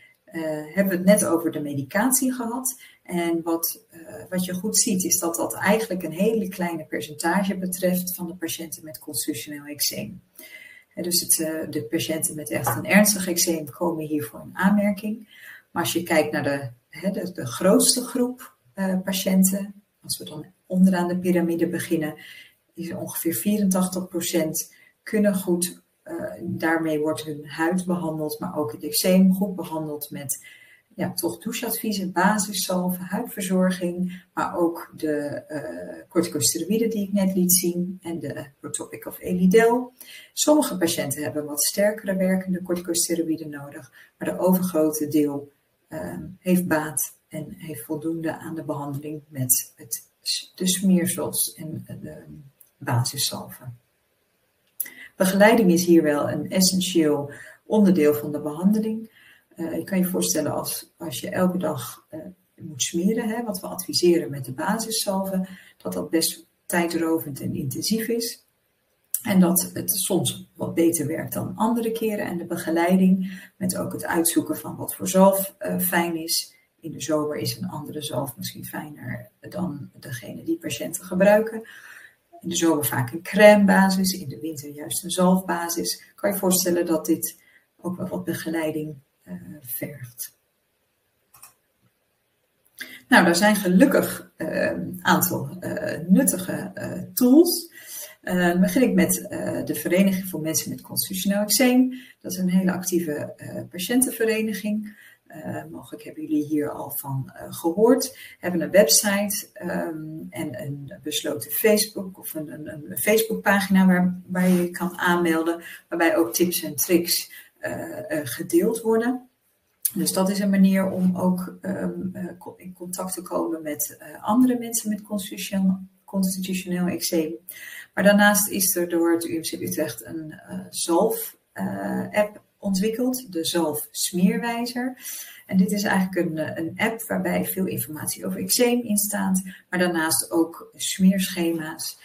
hebben we het net over de medicatie gehad. En wat, uh, wat je goed ziet is dat dat eigenlijk een hele kleine percentage betreft van de patiënten met constitutioneel eczeem. dus het, uh, de patiënten met echt een ernstig eczeem komen hiervoor in aanmerking. Maar als je kijkt naar de, de, grootste groep uh, patiënten, als we dan onderaan de piramide beginnen, is ongeveer 84% kunnen goed, daarmee wordt hun huid behandeld, maar ook het eczeem goed behandeld met ja, toch doucheadviezen, basiszalven, huidverzorging, maar ook de uh, corticosteroïden die ik net liet zien en de Protopic of Elidel. Sommige patiënten hebben wat sterkere werkende corticosteroïden nodig, maar de overgrote deel uh, heeft baat en heeft voldoende aan de behandeling met het, de smeersels en de basiszalven. Begeleiding is hier wel een essentieel onderdeel van de behandeling. Je kan je voorstellen als, als je elke dag uh, moet smeren, hè, wat we adviseren met de basiszalven, dat dat best tijdrovend en intensief is. En dat het soms wat beter werkt dan andere keren. En de begeleiding met ook het uitzoeken van wat voor zalf uh, fijn is. In de zomer is een andere zalf misschien fijner dan degene die patiënten gebruiken. In de zomer vaak een crèmebasis, in de winter juist een zalfbasis. Kan je voorstellen dat dit ook wel wat begeleiding vergt. Nou, daar zijn gelukkig een uh, aantal uh, nuttige tools. Begin ik met de Vereniging voor Mensen met Constitutioneel Eczeem. Dat is een hele actieve patiëntenvereniging. Mogelijk hebben jullie hier al van gehoord. Hebben een website um, en een besloten Facebook of een, een, een Facebookpagina waar, waar je kan aanmelden, waarbij ook tips en tricks gedeeld worden. Dus dat is een manier om ook um, in contact te komen met andere mensen met constitutioneel, constitutioneel eczeem. Maar daarnaast is er door het UMC Utrecht een zalf-app ontwikkeld, de Zalf Smeerwijzer. En dit is eigenlijk een, een app waarbij veel informatie over eczeem in staat, maar daarnaast ook smeerschema's,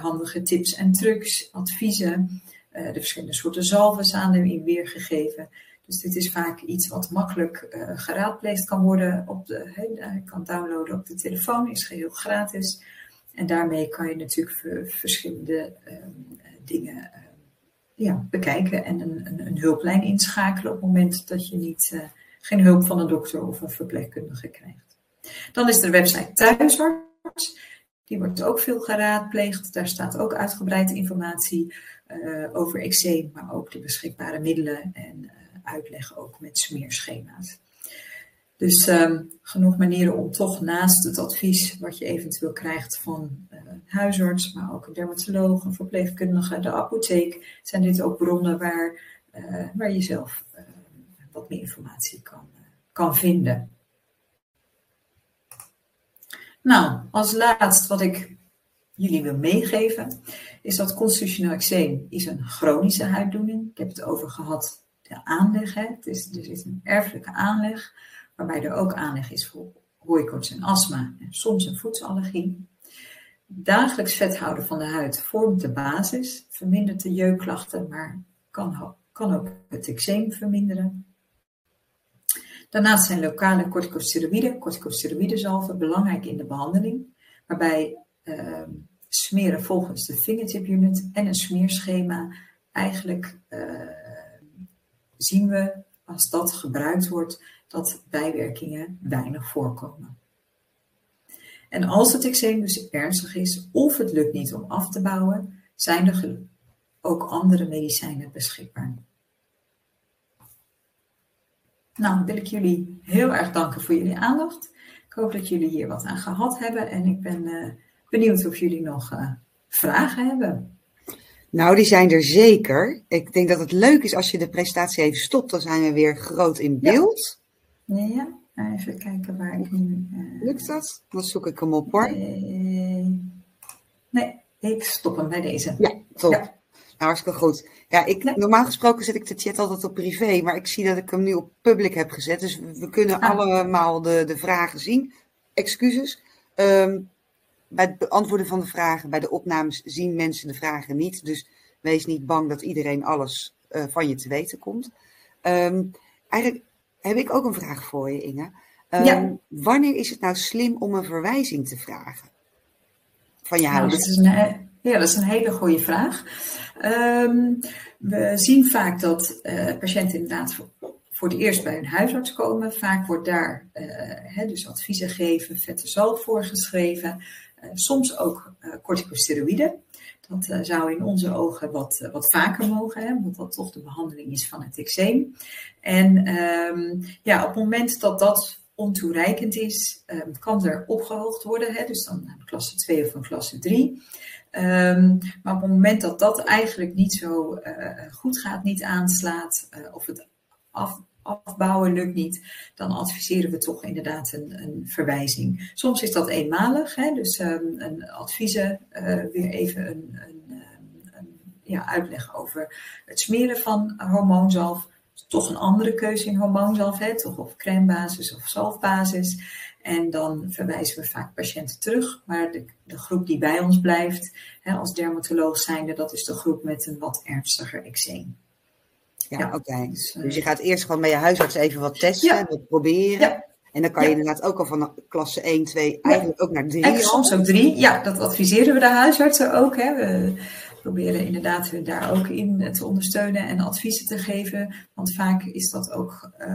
handige tips en trucs, adviezen, uh, de verschillende soorten zalven staan erin weergegeven. Dus dit is vaak iets wat makkelijk uh, geraadpleegd kan worden. Op de, he, kan downloaden op de telefoon, is geheel gratis. En daarmee kan je natuurlijk verschillende um, dingen ja, bekijken en een, een, een, hulplijn inschakelen op het moment dat je niet, geen hulp van een dokter of een verpleegkundige krijgt. Dan is er de website Thuisarts. Die wordt ook veel geraadpleegd. Daar staat ook uitgebreide informatie over eczeem, maar ook de beschikbare middelen en uh, uitleg ook met smeerschema's. Dus um, genoeg manieren om toch naast het advies wat je eventueel krijgt van een huisarts, maar ook een dermatoloog, een verpleegkundige, de apotheek, zijn dit ook bronnen waar, waar je zelf wat meer informatie kan, kan vinden. Nou, als laatst wat ik jullie wil meegeven, is dat constitutioneel eczeem is een chronische huiddoening. Ik heb het over gehad, de aanleg. Hè. Het is, een erfelijke aanleg waarbij er ook aanleg is voor hooikoorts en astma en soms een voedselallergie. Dagelijks vet houden van de huid vormt de basis, vermindert de jeukklachten, maar kan, kan ook het eczeem verminderen. Daarnaast zijn lokale corticosteroïden, corticosteroïdenzalven, belangrijk in de behandeling, waarbij uh, smeren volgens de fingertip unit en een smeerschema eigenlijk uh, zien we als dat gebruikt wordt dat bijwerkingen weinig voorkomen. En als het eczeem dus ernstig is of het lukt niet om af te bouwen, zijn er ook andere medicijnen beschikbaar. Nou, wil ik jullie heel erg danken voor jullie aandacht. Ik hoop dat jullie hier wat aan gehad hebben en ik ben uh, benieuwd of jullie nog uh, vragen hebben. Nou, die zijn er zeker. Ik denk dat het leuk is als je de presentatie even stopt, dan zijn we weer groot in beeld. Ja. Nee, ja. Even kijken waar ik nu... Uh... Lukt dat? Dan zoek ik hem op hoor. Nee, nee ik stop hem bij deze. Ja, top. Ja. Nou, hartstikke goed. Ja, ik, normaal gesproken zet ik de chat altijd op privé, maar ik zie dat ik hem nu op public heb gezet. Dus we kunnen ah. allemaal de, de vragen zien. Excuses. Um, bij het beantwoorden van de vragen, bij de opnames zien mensen de vragen niet. Dus wees niet bang dat iedereen alles uh, van je te weten komt. Um, eigenlijk heb ik ook een vraag voor je, Inge. Um, ja. Wanneer is het nou slim om een verwijzing te vragen van je nou, huis? dat is een, ja, dat is een hele goede vraag. Um, we zien vaak dat uh, patiënten inderdaad voor, voor het eerst bij een huisarts komen. Vaak wordt daar uh, hè, dus adviezen gegeven, vette zalf voorgeschreven. Uh, soms ook corticosteroïden. Dat uh, zou in onze ogen wat, wat vaker mogen, hè, omdat dat toch de behandeling is van het eczeem. En um, ja, op het moment dat dat ontoereikend is, um, kan er opgehoogd worden. Hè, dus dan klasse 2 of een klasse 3. Um, ehm, maar op het moment dat dat eigenlijk niet zo goed gaat, niet aanslaat, of het af, afbouwen lukt niet, dan adviseren we toch inderdaad een, een verwijzing. Soms is dat eenmalig, hè, dus um, een adviezen, uh, weer even een, een, een ja, uitleg over het smeren van hormoonzalf. Toch een andere keuze in hormoonzalf, hè, toch op crèmebasis of zalfbasis. En dan verwijzen we vaak patiënten terug. Maar de, de groep die bij ons blijft, hè, als dermatoloog zijnde, dat is de groep met een wat ernstiger eczeem. Ja, oké. Dus, dus, je gaat eerst gewoon bij je huisarts even wat testen, wat proberen. En dan kan je inderdaad ook al van klasse 1, 2 eigenlijk ook naar 3. En soms ook 3. Ja, dat adviseren we de huisartsen ook. Hè. We proberen inderdaad daar ook in te ondersteunen en adviezen te geven. Want vaak is dat ook, uh,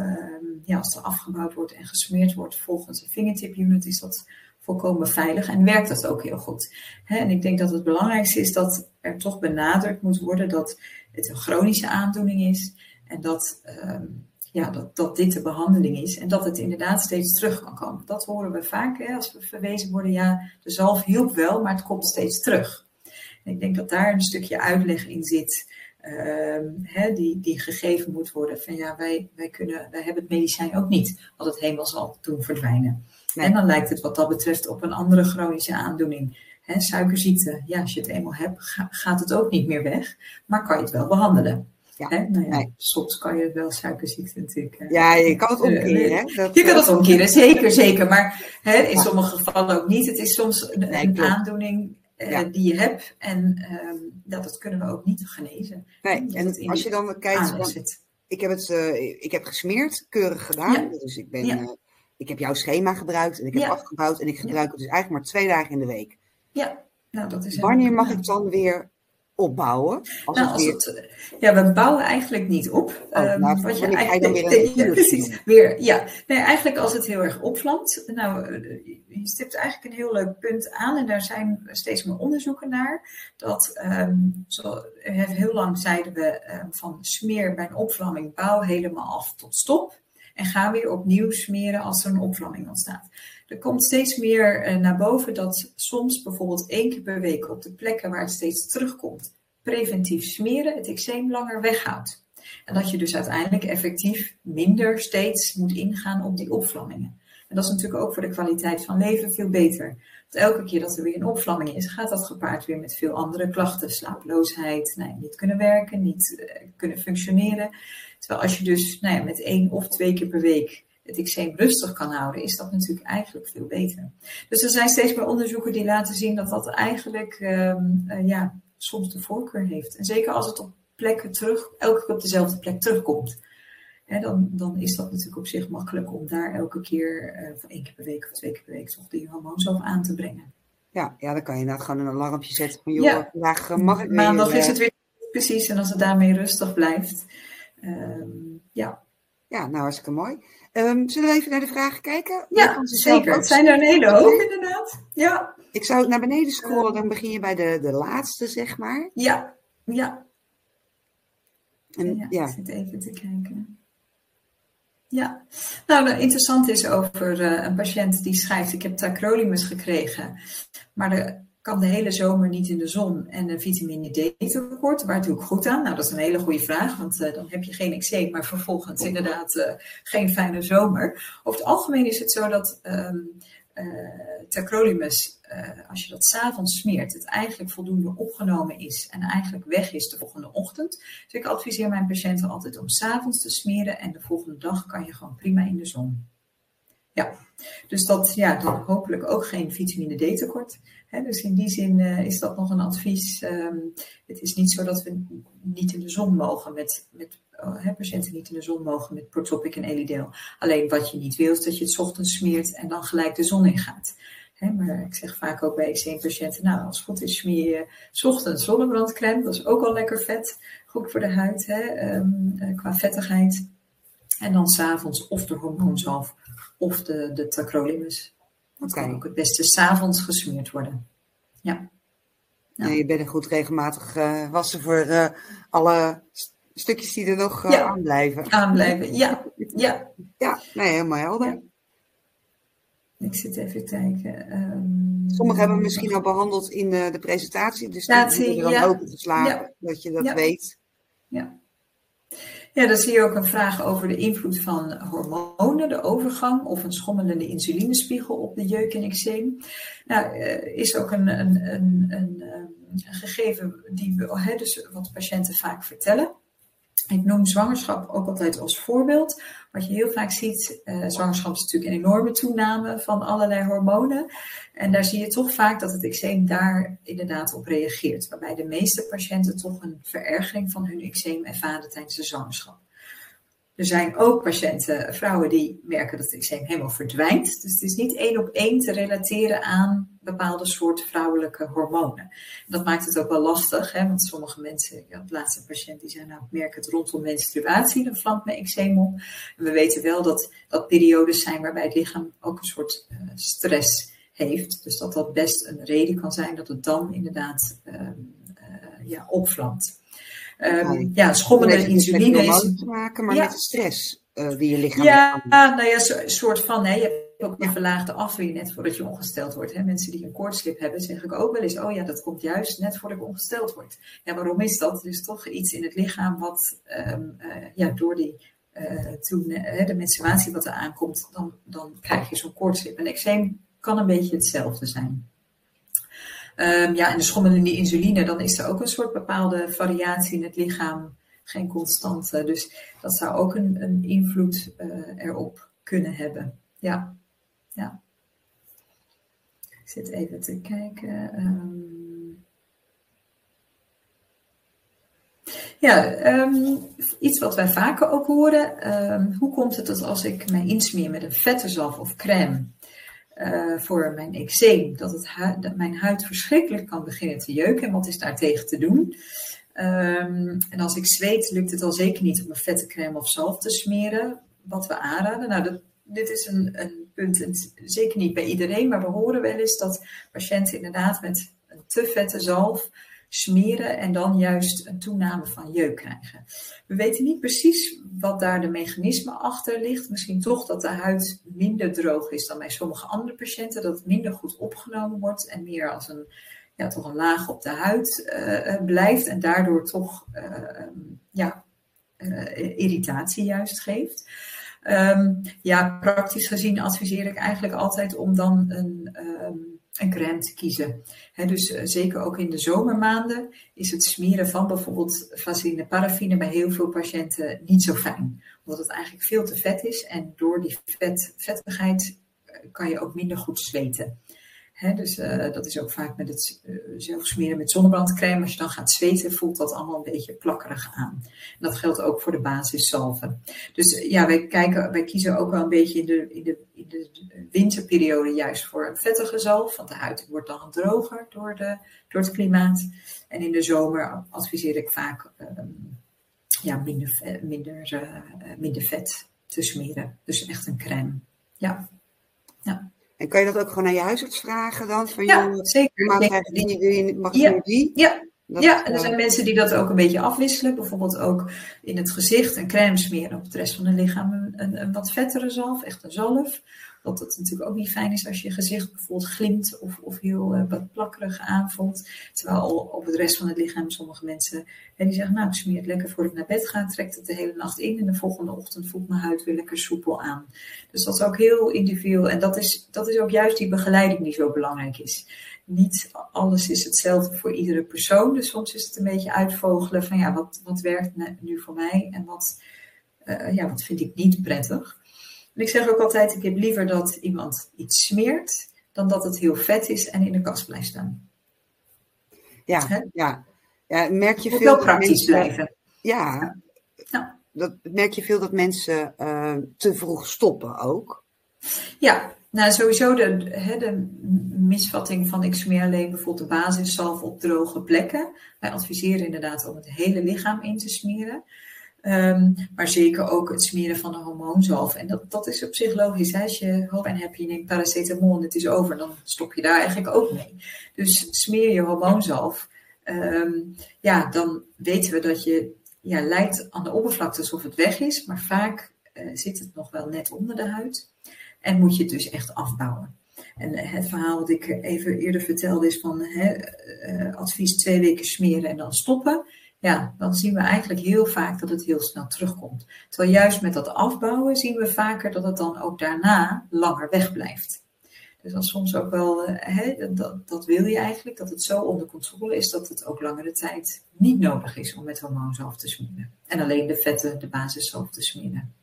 ja, als er afgebouwd wordt en gesmeerd wordt volgens de fingertip unit, is dat volkomen veilig en werkt dat ook heel goed. Hè. En ik denk dat het belangrijkste is dat er toch benadrukt moet worden dat het een chronische aandoening is en dat. Uh, ja, dat, dat dit de behandeling is en dat het inderdaad steeds terug kan komen. Dat horen we vaak hè, als we verwezen worden, ja, de zalf hielp wel, maar het komt steeds terug. En ik denk dat daar een stukje uitleg in zit, hè, die, die gegeven moet worden van ja, wij, wij, kunnen, wij hebben het medicijn ook niet, wat het helemaal zal doen verdwijnen. En dan lijkt het wat dat betreft op een andere chronische aandoening. Hè, suikerziekte, ja, als je het eenmaal hebt, gaat het ook niet meer weg, maar kan je het wel behandelen. Ja, Nou ja, soms kan je wel suikerziekte natuurlijk. Uh, ja, je kan het eh, omkeren. Hè? Dat, je kan het omkeren, zeker, zeker. Maar hè, in sommige gevallen ook niet. Het is soms een, aandoening uh, die je hebt en um, dat, dat kunnen we ook niet genezen. Nee, en als je dan kijkt, ik heb het ik heb gesmeerd, keurig gedaan. Dus ik, ben, ik heb jouw schema gebruikt en ik heb afgebouwd en ik gebruik het dus eigenlijk maar twee dagen in de week. Ja, nou dat is Wanneer mag ik dan weer opbouwen? Als nou, als het, ja, we bouwen eigenlijk niet op. Oh, um, nou, wat je eigenlijk, weer ja, precies, weer, ja. Nee, eigenlijk als het heel erg opvlamt. Nou, eh, je stipt eigenlijk een heel leuk punt aan en daar zijn steeds meer onderzoeken naar. Dat, um, zo, heel lang zeiden we um, van smeer bij een opvlamming, bouw helemaal af tot stop. En ga weer opnieuw smeren als er een opvlamming ontstaat. Er komt steeds meer eh, naar boven dat soms bijvoorbeeld één keer per week op de plekken waar het steeds terugkomt, preventief smeren het eczeem langer weghoudt. En dat je dus uiteindelijk effectief minder steeds moet ingaan op die opvlammingen. En dat is natuurlijk ook voor de kwaliteit van leven veel beter. Want elke keer dat er weer een opvlamming is, gaat dat gepaard weer met veel andere klachten. Slaaploosheid, nou niet kunnen werken, niet uh, kunnen functioneren. Terwijl als je dus nou ja, met één of twee keer per week het eczeem rustig kan houden, is dat natuurlijk eigenlijk veel beter. Dus er zijn steeds meer onderzoeken die laten zien dat dat eigenlijk um, uh, ja, soms de voorkeur heeft. En zeker als het op plekken terug, elke keer op dezelfde plek terugkomt. Hè, dan, dan is dat natuurlijk op zich makkelijk om daar elke keer uh, van één keer per week of twee keer per week toch die hormoonzalf aan te brengen. Ja, ja, dan kan je inderdaad gewoon een alarmpje zetten van joh, ja. vandaag eh, mag ik. Maandag is het weer precies en als het daarmee rustig blijft. Um, ja. Ja, nou hartstikke mooi. Um, zullen we even naar de vragen kijken? Ja, zeker. Het zijn er een hele hoop inderdaad. Ja. Ik zou naar beneden scrollen, dan begin je bij de, de laatste, zeg maar. Ja, ja. En, ja, ja. Ik zit even te kijken. Ja, nou, interessant is over uh, een patiënt die schrijft: Ik heb tacrolimus gekregen, maar de kan de hele zomer niet in de zon en een vitamine D tekort. Waar doe ik goed aan? Nou, dat is een hele goede vraag, want uh, dan heb je geen eczeem, maar vervolgens inderdaad uh, geen fijne zomer. Over het algemeen is het zo dat um, uh, tacrolimus, als je dat s'avonds smeert, het eigenlijk voldoende opgenomen is en eigenlijk weg is de volgende ochtend. Dus ik adviseer mijn patiënten altijd om s'avonds te smeren en de volgende dag kan je gewoon prima in de zon. Ja, dus dat, ja, dan hopelijk ook geen vitamine D tekort. dus in die zin uh, is dat nog een advies. Um, het is niet zo dat we niet in de zon mogen met, met uh, patiënten niet in de zon mogen met protopic en elideel. Alleen wat je niet wil is dat je het ochtends smeert en dan gelijk de zon in gaat. Maar ik zeg vaak ook bij eczeempatiënten, nou als het goed is smeer je ochtends zonnebrandcrème. Dat is ook al lekker vet, goed voor de huid hè, um, qua vettigheid. En dan s'avonds of de hormoonzalf of de, de tacrolimus. Dat okay. kan ook het beste s'avonds gesmeerd worden. Ja. ja. je bent er goed regelmatig uh, wassen voor uh, alle stukjes die er nog uh, ja. aan blijven. Aanblijven, ja. Ja, ja nee, helemaal helder. Ja. Ik zit even te kijken. Um, Sommigen hebben we misschien al behandeld in de, de presentatie, dus die moeten er dan ja. opengeslagen, dat je dat weet. Ja. Ja, dan zie je ook een vraag over de invloed van hormonen, de overgang of een schommelende insulinespiegel op de jeuk en eczeem. Nou, uh, is ook een, een, een, een, gegeven die we, dus wat patiënten vaak vertellen. Ik noem zwangerschap ook altijd als voorbeeld. Wat je heel vaak ziet, uh, zwangerschap is natuurlijk een enorme toename van allerlei hormonen. En daar zie je toch vaak dat het eczeem daar inderdaad op reageert. Waarbij de meeste patiënten toch een verergering van hun eczeem ervaren tijdens de zwangerschap. Er zijn ook patiënten, vrouwen die merken dat het eczeem helemaal verdwijnt. Dus het is niet één op één te relateren aan bepaalde soorten vrouwelijke hormonen. Dat maakt het ook wel lastig, hè? want sommige mensen, ja, de laatste patiënt die zei, nou ik merk het rondom menstruatie, dan vlamt mijn eczeem op. En we weten wel dat dat periodes zijn waarbij het lichaam ook een soort uh, stress heeft. Dus dat dat best een reden kan zijn dat het dan inderdaad uh, uh, ja, opvlamt. Um, ja, schommelende insuline is... te maken, maar met de stress uh, die je lichaam Ja, nou ja, een soort van, hè, je ook een verlaagde afweer net voordat je ongesteld wordt. Hè. Mensen die een koortslip hebben, zeg ik ook wel eens, oh ja, dat komt juist net voordat ik ongesteld word. Ja, waarom is dat? Er is toch iets in het lichaam wat um, uh, ja, door die uh, toen de menstruatie wat er aankomt, dan, dan krijg je zo'n koortslip. En eczeem kan een beetje hetzelfde zijn. Um, ja, en de schommelende insuline, dan is er ook een soort bepaalde variatie in het lichaam, geen constante. Dus dat zou ook een, een invloed uh, erop kunnen hebben. Ja, ja. Ik zit even te kijken. Um... Ja, um, iets wat wij vaker ook horen. hoe komt het dat als ik mij insmeer met een vette zalf of crème, uh, voor mijn eczeem, dat, het dat mijn huid verschrikkelijk kan beginnen te jeuken. En wat is daar tegen te doen? En als ik zweet, lukt het al zeker niet om een vette crème of zalf te smeren. Wat we aanraden. Nou, dat, dit is een, een zeker niet bij iedereen, maar we horen wel eens dat patiënten inderdaad met een te vette zalf smeren en dan juist een toename van jeuk krijgen. We weten niet precies wat daar de mechanisme achter ligt. Misschien toch dat de huid minder droog is dan bij sommige andere patiënten, dat het minder goed opgenomen wordt en meer als een, ja, toch een laag op de huid uh, blijft en daardoor toch uh, ja, irritatie juist geeft. Um, ja, praktisch gezien adviseer ik eigenlijk altijd om dan een um, een crème te kiezen. dus uh, zeker ook in de zomermaanden is het smeren van bijvoorbeeld vaseline, paraffine bij heel veel patiënten niet zo fijn. Omdat het eigenlijk veel te vet is en door die vet, vettigheid uh, kan je ook minder goed zweten. Dus uh, dat is ook vaak met het uh, smeren met zonnebrandcrème. Als je dan gaat zweten, voelt dat allemaal een beetje plakkerig aan. En dat geldt ook voor de basiszalven. Dus ja, wij, kijken, wij kiezen ook wel een beetje in de, in, de, in de winterperiode juist voor een vettige zalf. Want de huid wordt dan droger door, de, door het klimaat. En in de zomer adviseer ik vaak um, ja, minder, minder, minder vet te smeren. Dus echt een crème. Ja. En kan je dat ook gewoon aan je huisarts vragen dan? Van, ja, zeker. Mag je die, mag je ja. die? Ja. Dat, ja, en er zijn mensen die dat ook een beetje afwisselen. Bijvoorbeeld ook in het gezicht een crème smeren op het rest van het lichaam. Een, een, een wat vettere zalf, echt een zalf. Wat het natuurlijk ook niet fijn is als je gezicht bijvoorbeeld glimt of, of heel uh, wat plakkerig aanvoelt. Terwijl op het rest van het lichaam sommige mensen hè, die zeggen, nou ik smeer het lekker voordat ik naar bed ga, trekt het de hele nacht in en de volgende ochtend voelt mijn huid weer lekker soepel aan. Dus dat is ook heel individueel en dat is, dat is ook juist die begeleiding die zo belangrijk is. Niet alles is hetzelfde voor iedere persoon, dus soms is het een beetje uitvogelen van ja, wat, wat werkt nu voor mij en wat, uh, ja, wat vind ik niet prettig. En ik zeg ook altijd, ik heb liever dat iemand iets smeert, dan dat het heel vet is en in de kast blijft staan. Ja, He? ja. ja merk je Moet veel wel praktisch mensen, blijven. Ja, ja. Dat, merk je veel dat mensen uh, te vroeg stoppen ook? Ja, nou sowieso de, de misvatting van ik smeer alleen bijvoorbeeld de basiszalf op droge plekken. Wij adviseren inderdaad om het hele lichaam in te smeren. Um, maar zeker ook het smeren van een hormoonzalf. En dat, dat is op zich logisch. Hè? Als je hoofdpijn hebt, je neemt paracetamol en het is over, dan stop je daar eigenlijk ook mee. Dus smeer je hormoonzalf, um, ja, dan weten we dat je ja, lijkt aan de oppervlakte alsof het weg is, maar vaak uh, zit het nog wel net onder de huid. En moet je het dus echt afbouwen. En het verhaal wat ik even eerder vertelde is van hè, uh, advies twee weken smeren en dan stoppen ja, dan zien we eigenlijk heel vaak dat het heel snel terugkomt. Terwijl juist met dat afbouwen zien we vaker dat het dan ook daarna langer wegblijft. Dus dat is soms ook wel, hè, dat, dat wil je eigenlijk, dat het zo onder controle is dat het ook langere tijd niet nodig is om met hormoonzalf te smeren. En alleen de vetten, de basiszalf te smeren.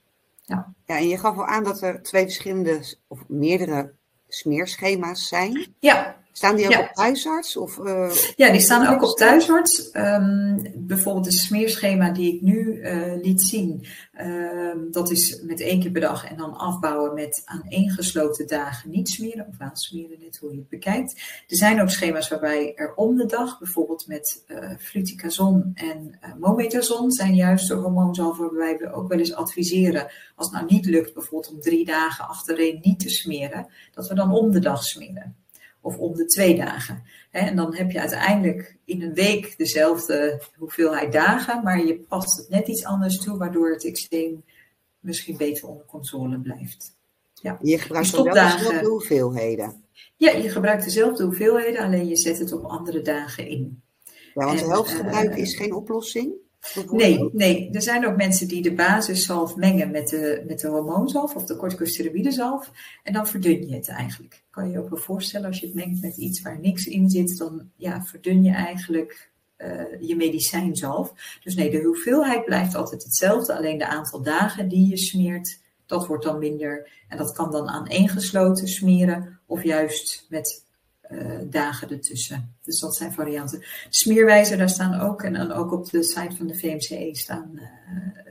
Ja. ja, en je gaf al aan dat er twee verschillende of meerdere smeerschema's zijn. Ja, Staan die ook op thuisarts? Of, uh, ja, die staan ook op thuisarts. Um, bijvoorbeeld het smeerschema die ik nu uh, liet zien, uh, dat is met één keer per dag en dan afbouwen met aan gesloten dagen niet smeren of aansmeren, net hoe je het bekijkt. Er zijn ook schema's waarbij er om de dag, bijvoorbeeld met uh, fluticasone en mometazon, zijn juist de hormoonzalven waarbij we ook wel eens adviseren, als het nou niet lukt, bijvoorbeeld om drie dagen achtereen niet te smeren, dat we dan om de dag smeren of om de twee dagen. En dan heb je uiteindelijk in een week dezelfde hoeveelheid dagen, maar je past het net iets anders toe, waardoor het extreem misschien beter onder controle blijft. Ja. Je gebruikt wel dezelfde hoeveelheden. Ja, je gebruikt dezelfde hoeveelheden, alleen je zet het op andere dagen in. Ja, want uh, is geen oplossing? Nee, nee, er zijn ook mensen die de basiszalf mengen met de, met de hormoonzalf of de corticosteroïdezalf. En dan verdun je het eigenlijk. Kan je je ook wel voorstellen, als je het mengt met iets waar niks in zit, dan ja, verdun je eigenlijk uh, je medicijnzalf. Dus nee, de hoeveelheid blijft altijd hetzelfde. Alleen de aantal dagen die je smeert, dat wordt dan minder. En dat kan dan aan één gesloten smeren of juist met dagen ertussen. Dus dat zijn varianten. Smeerwijzer, daar staan ook, en dan ook op de site van de VMCE staan uh,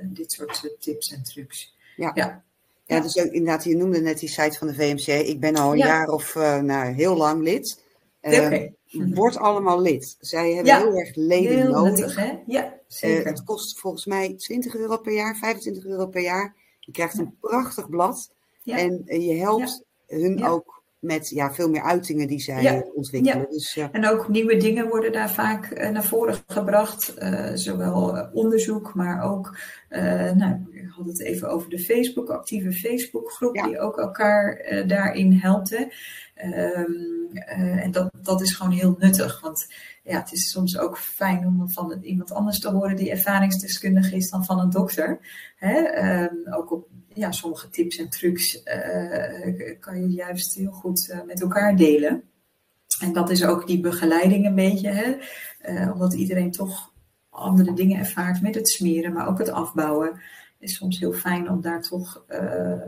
dit soort uh, tips en trucs. Ja. ja. Ja, dus ook, inderdaad, je noemde net die site van de VMCE. Ik ben al een ja. jaar of nou, heel lang lid. Okay. Word allemaal lid. Zij hebben heel erg leden heel nodig. Nuttig, hè? Ja, zeker. het kost volgens mij 20 euro per jaar, 25 euro per jaar. Je krijgt een prachtig blad. En je helpt hun ook met ja, veel meer uitingen die zij ja. ontwikkelen. Ja. Dus, uh, en ook nieuwe dingen worden daar vaak uh, naar voren gebracht. Uh, zowel onderzoek, maar ook, nou, ik had het even over de Facebook, actieve Facebookgroep, die ook elkaar daarin helpt. Um, en dat, dat is gewoon heel nuttig. Want ja, het is soms ook fijn om van iemand anders te horen die ervaringsdeskundig is dan van een dokter. Hè? Um, ook op ja, sommige tips en trucs uh, kan je juist heel goed uh, met elkaar delen. En dat is ook die begeleiding een beetje, hè? Uh, omdat iedereen toch andere dingen ervaart met het smeren, maar ook het afbouwen. Is soms heel fijn om daar toch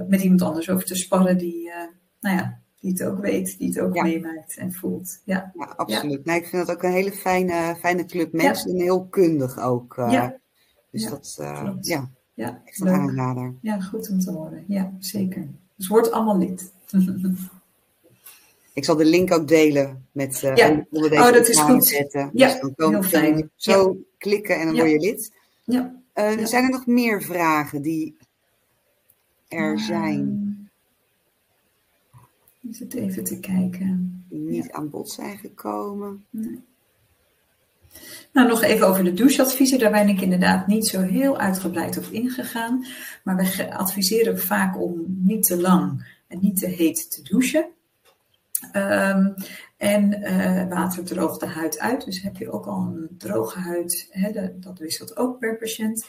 met iemand anders over te sparren die, nou ja, die het ook weet, die het ook ja. meemaakt en voelt. Ja, ja absoluut. Ja. Nee, ik vind dat ook een hele fijne, fijne club mensen en heel kundig ook. ja. Dus dat, ja. Ja, echt een aanrader. Ja, goed om te horen. Ja, zeker. Dus word allemaal lid. Ik zal de link ook delen met uh, ja. onder deze oh, dat is goed. zetten. Ja, dus dan komen, heel fijn. Dan zo ja. klikken en dan ja. word je lid. Ja. Uh. Zijn er nog meer vragen die er zijn? Um, is het even te kijken. Die niet aan bod zijn gekomen. Nee. Nou, nog even over de doucheadviezen. Daar ben ik inderdaad niet zo heel uitgebreid op ingegaan. Maar we adviseren vaak om niet te lang en niet te heet te douchen. Um, en uh, water droogt de huid uit. Dus heb je ook al een droge huid, hè, dat, dat, wisselt ook per patiënt.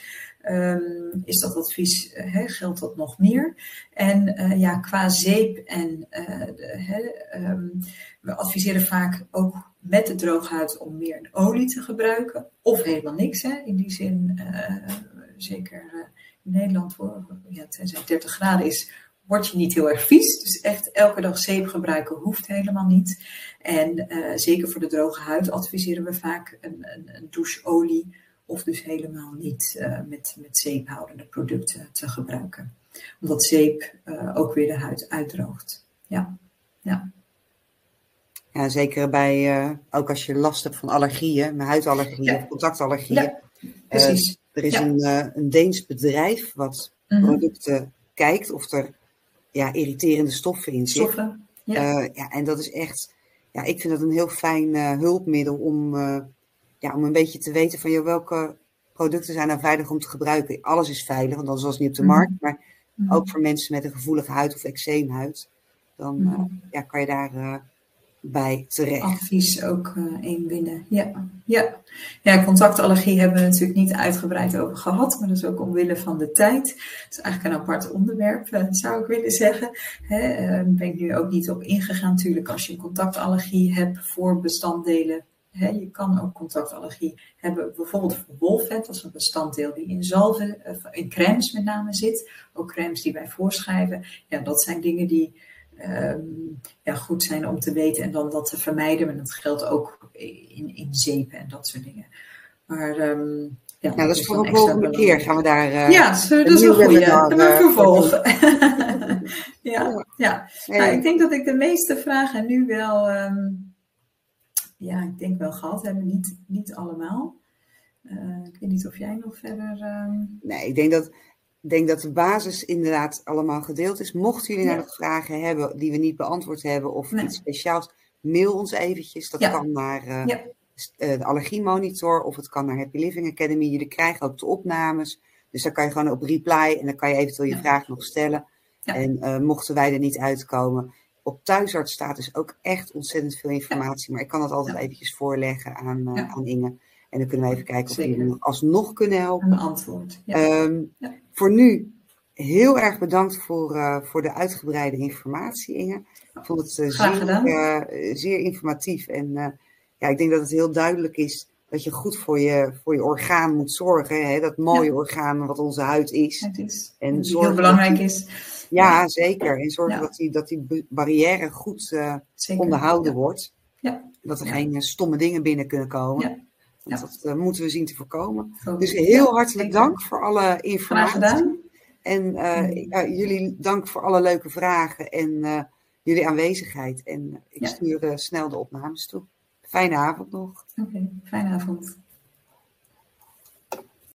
Um, is dat advies, hè, geldt dat nog meer? En uh, ja, qua zeep en de, hè, um, we adviseren vaak ook met de drooghuid om meer olie te gebruiken. Of helemaal niks. Hè. In die zin, uh, zeker uh, in Nederland, voor, ja, tenzij het 30 graden is, word je niet heel erg vies. Dus echt elke dag zeep gebruiken hoeft helemaal niet. En uh, zeker voor de droge huid adviseren we vaak een, een, een doucheolie. Of dus helemaal niet met, met zeephoudende producten te gebruiken. Omdat zeep ook weer de huid uitdroogt. Ja, ja. Ja, zeker bij, uh, ook als je last hebt van allergieën, met huidallergieën Ja. of contactallergieën. Ja, precies. Eh, er is Ja. een, eh, een Deens bedrijf wat Mhm. producten kijkt of er ja, irriterende stoffen in zitten. Stoffen. Ja. Eh, ja, en dat is echt, ja, ik vind dat een heel fijn eh, hulpmiddel om, eh, ja, om een beetje te weten van welke producten zijn nou veilig om te gebruiken. Alles is veilig, want anders was het niet op de Mhm. markt. Maar Mhm. ook voor mensen met een gevoelige huid of eczeemhuid, dan eh, ja, kan je daar eh, bij terecht. Advies ook uh, inwinnen. Ja. Ja. ja, contactallergie hebben we natuurlijk niet uitgebreid over gehad, maar dat is ook omwille van de tijd. Het is eigenlijk een apart onderwerp, uh, zou ik willen zeggen. Hè, uh, ben ik nu ook niet op ingegaan. Natuurlijk, als je een contactallergie hebt voor bestanddelen je kan ook contactallergie hebben, bijvoorbeeld voor wolvet, dat is een bestanddeel die in zalven, in crèmes met name zit. Ook crèmes die wij voorschrijven. Ja, dat zijn dingen die um, ja, goed zijn om te weten en dan dat te vermijden. Maar dat geldt ook in, in zeepen en dat soort dingen. Maar um, ja, nou, dat is voor een volgende keer gaan we daar. Uh, ja, dat is een goede. Dat we uh, vervolgen. ja, ja. Nou, ik denk dat ik de meeste vragen nu wel. Um, ja, ik denk wel gehad hebben. Niet, niet allemaal. Uh, ik weet niet of jij nog verder. Um... Nee, ik denk dat, denk dat de basis inderdaad allemaal gedeeld is. Mochten jullie ja. nog vragen hebben die we niet beantwoord hebben of nee. iets speciaals, mail ons eventjes. Dat ja. kan naar uh, ja. de allergiemonitor of het kan naar Happy Living Academy. Jullie krijgen ook de opnames. Dus daar kan je gewoon op reply en dan kan je eventueel je vraag nog stellen. En uh, mochten wij er niet uitkomen, op thuisarts staat dus ook echt ontzettend veel informatie. Maar ik kan dat altijd eventjes voorleggen aan, uh, aan Inge. En dan kunnen we even kijken of we jullie alsnog kunnen helpen. Een antwoord. Um, voor nu heel erg bedankt voor, uh, voor de uitgebreide informatie, Inge. Ik vond het uh, zeer, zeer, informatief. En ja, ik denk dat het heel duidelijk is dat je goed voor je, voor je orgaan moet zorgen. Hè? Dat mooie orgaan wat onze huid is. Het is. En die heel belangrijk is. Ja, zeker. En zorgen dat, die, dat die barrière goed onderhouden wordt. Ja. Dat er geen stomme dingen binnen kunnen komen. Want dat uh, moeten we zien te voorkomen. Dus heel hartelijk dank voor alle informatie. En uh, jullie dank voor alle leuke vragen en jullie aanwezigheid. En ik stuur snel de opnames toe. Fijne avond nog. Oké, okay, fijne avond.